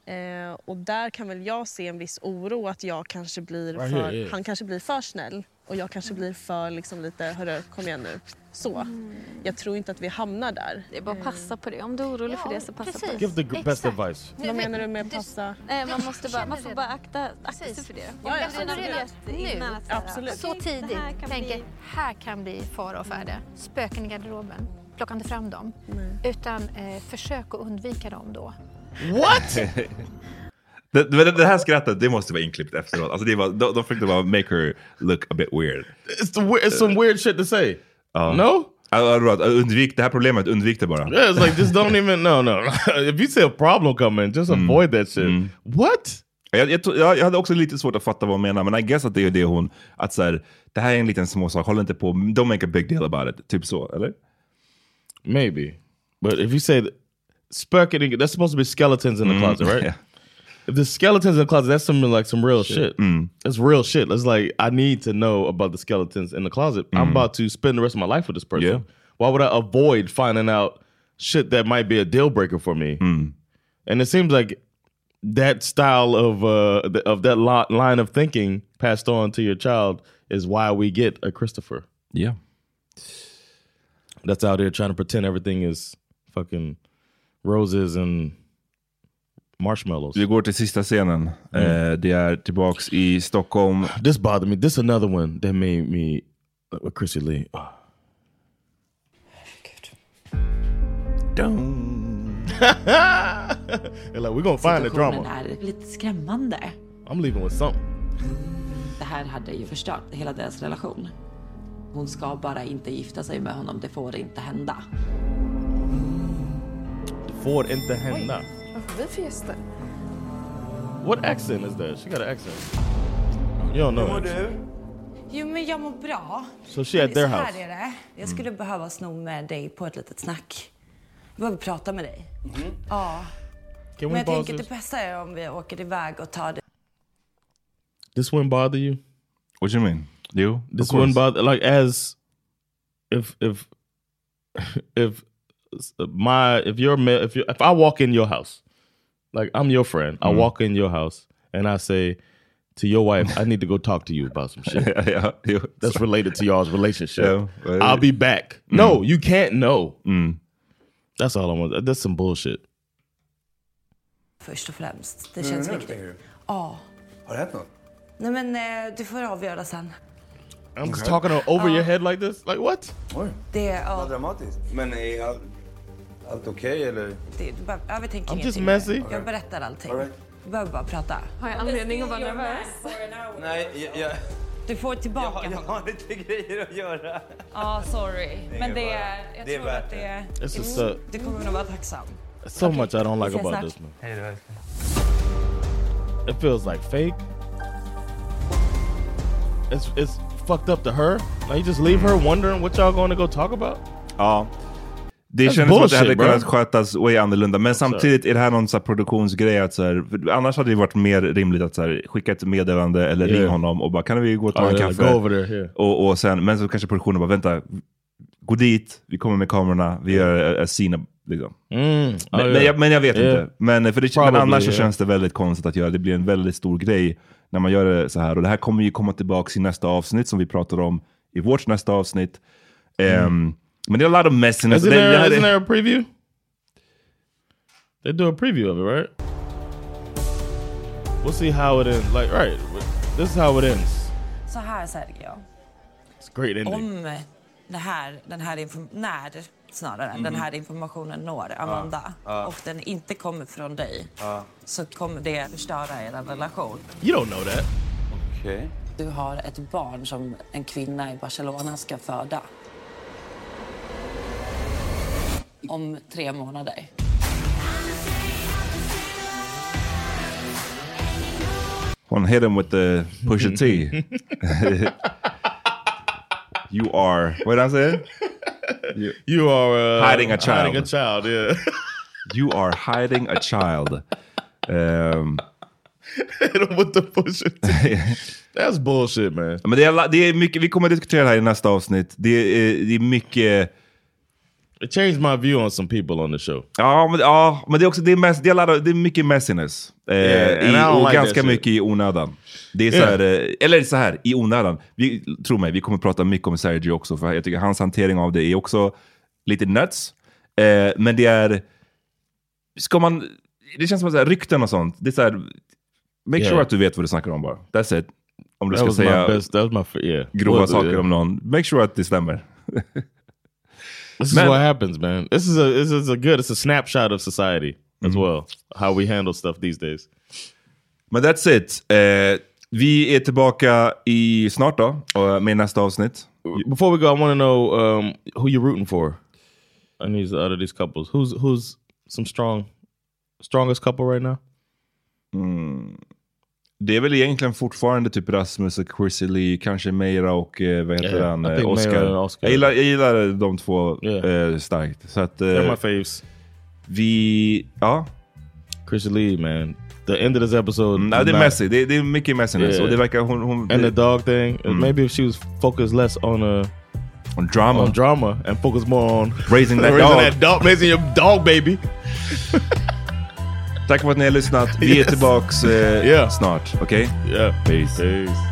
D: Eh, och där kan väl jag se en viss oro att jag kanske blir för, han kanske blir för snäll och jag kanske blir för liksom lite, hörru kom igen nu. Så. Jag tror inte att vi hamnar där.
F: Det är bara att passa på det. Om du är orolig för det så passa på det.
A: Give the gr- best advice.
D: Vad menar du med passa?
F: Eh, man, måste bara, man får bara akta, akta sig för det.
D: Ja, ja,
F: Om du
D: absolut.
F: vet innan att så här,
D: Absolut.
R: Så tidigt.
F: det här kan
R: tänker,
F: bli-
R: här kan bli fara och färde. Spöken i garderoben. Plocka inte fram dem. Utan eh, försök att undvika dem då.
A: What? (laughs)
B: Det, det, det här skrattet, det måste vara inklippt efteråt. Alltså det var, de, de försökte bara make her look a bit weird.
A: It's, the, it's some weird shit to say.
B: Ja.
A: No?
B: Undvik det här problemet, undvik det bara.
A: Yeah, it's like just don't even. No, no. (laughs) if you see a problem coming, just avoid that shit. What?
B: Jag, jag, jag, hade också lite svårt att fatta vad hon menar, men I guess att det är det hon... Att så här, det här är en liten småsak, håll inte på, don't make a big deal about it. Typ så, eller?
A: Maybe, but if you say in- that's supposed to be skeletons in the
B: Mm,
A: closet, right? (laughs)
B: yeah.
A: If the skeletons in the closet, that's some like some real shit. That's real shit. It's like I need to know about the skeletons in the closet. I'm
B: Mm.
A: about to spend the rest of my life with this person.
B: Yeah.
A: Why would I avoid finding out shit that might be a deal breaker for me?
B: Mm.
A: And it seems like that style of uh of that lo- line of thinking passed on to your child is why we get a Christopher.
B: Yeah.
A: That's out there trying to pretend everything is fucking roses and marshmallows.
B: Vi går till sista scenen. Eh, det är tillbaks i Stockholm.
A: This bothered me. This is another one that made me uh, with Chrissy Lee. Oh. They're like, we're gonna find the drama.
P: är lite skrämmande.
A: I'm leaving with something.
P: Det här hade ju förstört hela deras relation. Hon ska bara inte gifta sig med honom, det får inte hända.
A: Får inte hända.
E: Får vi för gäster?
A: What accent is that? She got an accent. You don't know. accent.
P: Jo, men jag mår bra.
A: So she at their
P: Så här
A: house.
P: är det. Jag skulle behöva sno med dig på ett litet snack. Jag behöver prata med dig. Ja.
A: Can
P: Men
A: we
P: jag
A: pause
P: tänker
A: this?
P: det bästa är om vi åker iväg och tar det.
A: This wouldn't bother you?
B: What you mean? You?
A: This wouldn't bother like as if if (laughs) if my if you're if you if I walk in your house, like I'm your friend, I
B: Mm.
A: walk in your house and I say to your wife, I need to go talk to you about some shit. (laughs)
B: Yeah, yeah, yeah.
A: That's related to y'all's relationship.
B: Yeah, right.
A: I'll be back.
B: Mm.
A: No, you can't know.
B: Mm.
A: That's all I want. That's some bullshit.
P: Först och främst. Det känns viktigt. Ja.
K: Har det hänt något?
P: Nej men eh, du får avgöra sen.
A: I'm just talking over your head like this. Like what?
K: Oj,
P: Det, ja,
K: vad dramatiskt. Men är all, allt okej eller?
P: det, du bara, jag tänker
A: I'm
P: ingenting
A: just messy.
P: Jag berättar allting.
K: All right.
P: Du behöver bara prata.
E: Har jag anledning att vara nervös?
K: Nej, jag, jag,
P: Du får tillbaka
K: jag, jag har lite grejer att göra.
P: Ja, sorry.
K: Det är
P: Men det är, jag
K: det är
P: tror
K: värt
P: att det är...
A: Is so,
P: Du kommer nog vara tacksam.
A: so
P: Okej,
A: much I don't like about this man.
K: Hej då.
A: It feels like fake. it's it's fucked up to her. Now you just leave her wondering what y'all going to go talk about.
B: Ja. Det
A: That's
B: kändes som att det hade
A: bullshit, bro.
B: kunnat skötas way annorlunda. Men samtidigt är det här någon så här produktionsgrej. Att så här, annars hade det varit mer rimligt att så här, skicka ett meddelande eller
A: Yeah.
B: ring honom och bara kan vi gå och ta
A: Oh,
B: en
A: yeah,
B: kaffe?
A: there, yeah.
B: och, och sen, men så kanske produktionen bara vänta, gå dit, vi kommer med kamerorna, vi gör en scene. Liksom.
A: Mm.
B: Men,
A: Oh,
B: men,
A: yeah.
B: jag, men jag vet inte. Men, för det,
A: Probably,
B: men annars så känns det väldigt konstigt att göra. Det blir en väldigt stor grej när man gör det så här. Och det här kommer ju komma tillbaka i nästa avsnitt som vi pratar om i vårt nästa avsnitt. Ehm, men det är a lot of messiness.
A: Isn't there,
B: är-
A: isn't there a preview? They do a preview of it, right? We'll see how it ends. Like, right, this is how it ends.
P: Så här Sergio.
A: It's a great ending.
P: Om det här, den här inform- när snarare, den här informationen når Amanda
A: Ja.
P: och den inte kommer från dig
A: Ja.
P: så kommer det förstöra er relation.
A: You don't know that.
C: Okay.
P: Du har ett barn som en kvinna i Barcelona ska föda. Om tre månader.
B: One hit him with the Pusha T. (laughs) you are, what did I say? You,
A: You are uh,
B: hiding a child.
A: Hiding a child, yeah. (laughs)
B: you are hiding a child. Um,
A: Hit him with the Pusha T. (laughs) That's bullshit man.
B: Men det är, det är mycket, vi kommer att diskutera det här i nästa avsnitt. Det är, det är mycket...
A: It changed my view on some people on the show.
B: Ja, men, ja, men det är också det är, mess, det är, a lot of- det är mycket messiness. Eh,
A: Yeah, I
B: och
A: like
B: ganska
A: shit.
B: mycket i onödan. Det är så
A: Yeah.
B: här, eh, eller så här, i onödan. Vi, tro mig, vi kommer prata mycket om Sergio också, för jag tycker hans hantering av det är också lite nuts. Eh, men det är... Ska man... Det känns som att så här, rykten och sånt, det är så här... Make
A: Yeah.
B: sure att du vet vad du snackar om bara. That's it. Om du
A: That
B: ska säga
A: best-
B: grova saker om någon, make sure att det stämmer. (laughs)
A: This is what happens, man. This is a this is a good. It's a snapshot of society as well. How we handle stuff these days.
B: Men that's it. Eh, vi är tillbaka i snart då, och med nästa avsnitt.
A: Before we go, I want to know um, who you're rooting for. And these out of these couples, who's who's some strong, strongest couple right now?
B: Mm. Det är väl egentligen fortfarande typ Rasmus och Chrissy Lee, kanske Meira och eh, vad heter
A: Yeah,
B: han, eh, Oscar.
A: Oscar.
B: Jag, gillar, jag gillar de två eh, starkt. Så att, eh,
A: They're my faves.
B: Vi, ja.
A: Chrissy Lee, man. The end of this episode.
B: Nej, det är messy. Det, det är mycket messiness.
A: Yeah.
B: Och det verkar hon... hon
A: And
B: det,
A: the dog thing.
B: Mm.
A: Maybe if she was focused less on uh,
B: on drama,
A: on drama, and focus more on
B: Raising that (laughs)
A: raising
B: dog.
A: that dog, raising your dog, baby. (laughs)
B: Tack för att ni har lyssnat. Vi är
A: Yes.
B: tillbaks eh,
A: Yeah.
B: snart. Okej?
A: Yeah.
B: Peace.
A: Peace.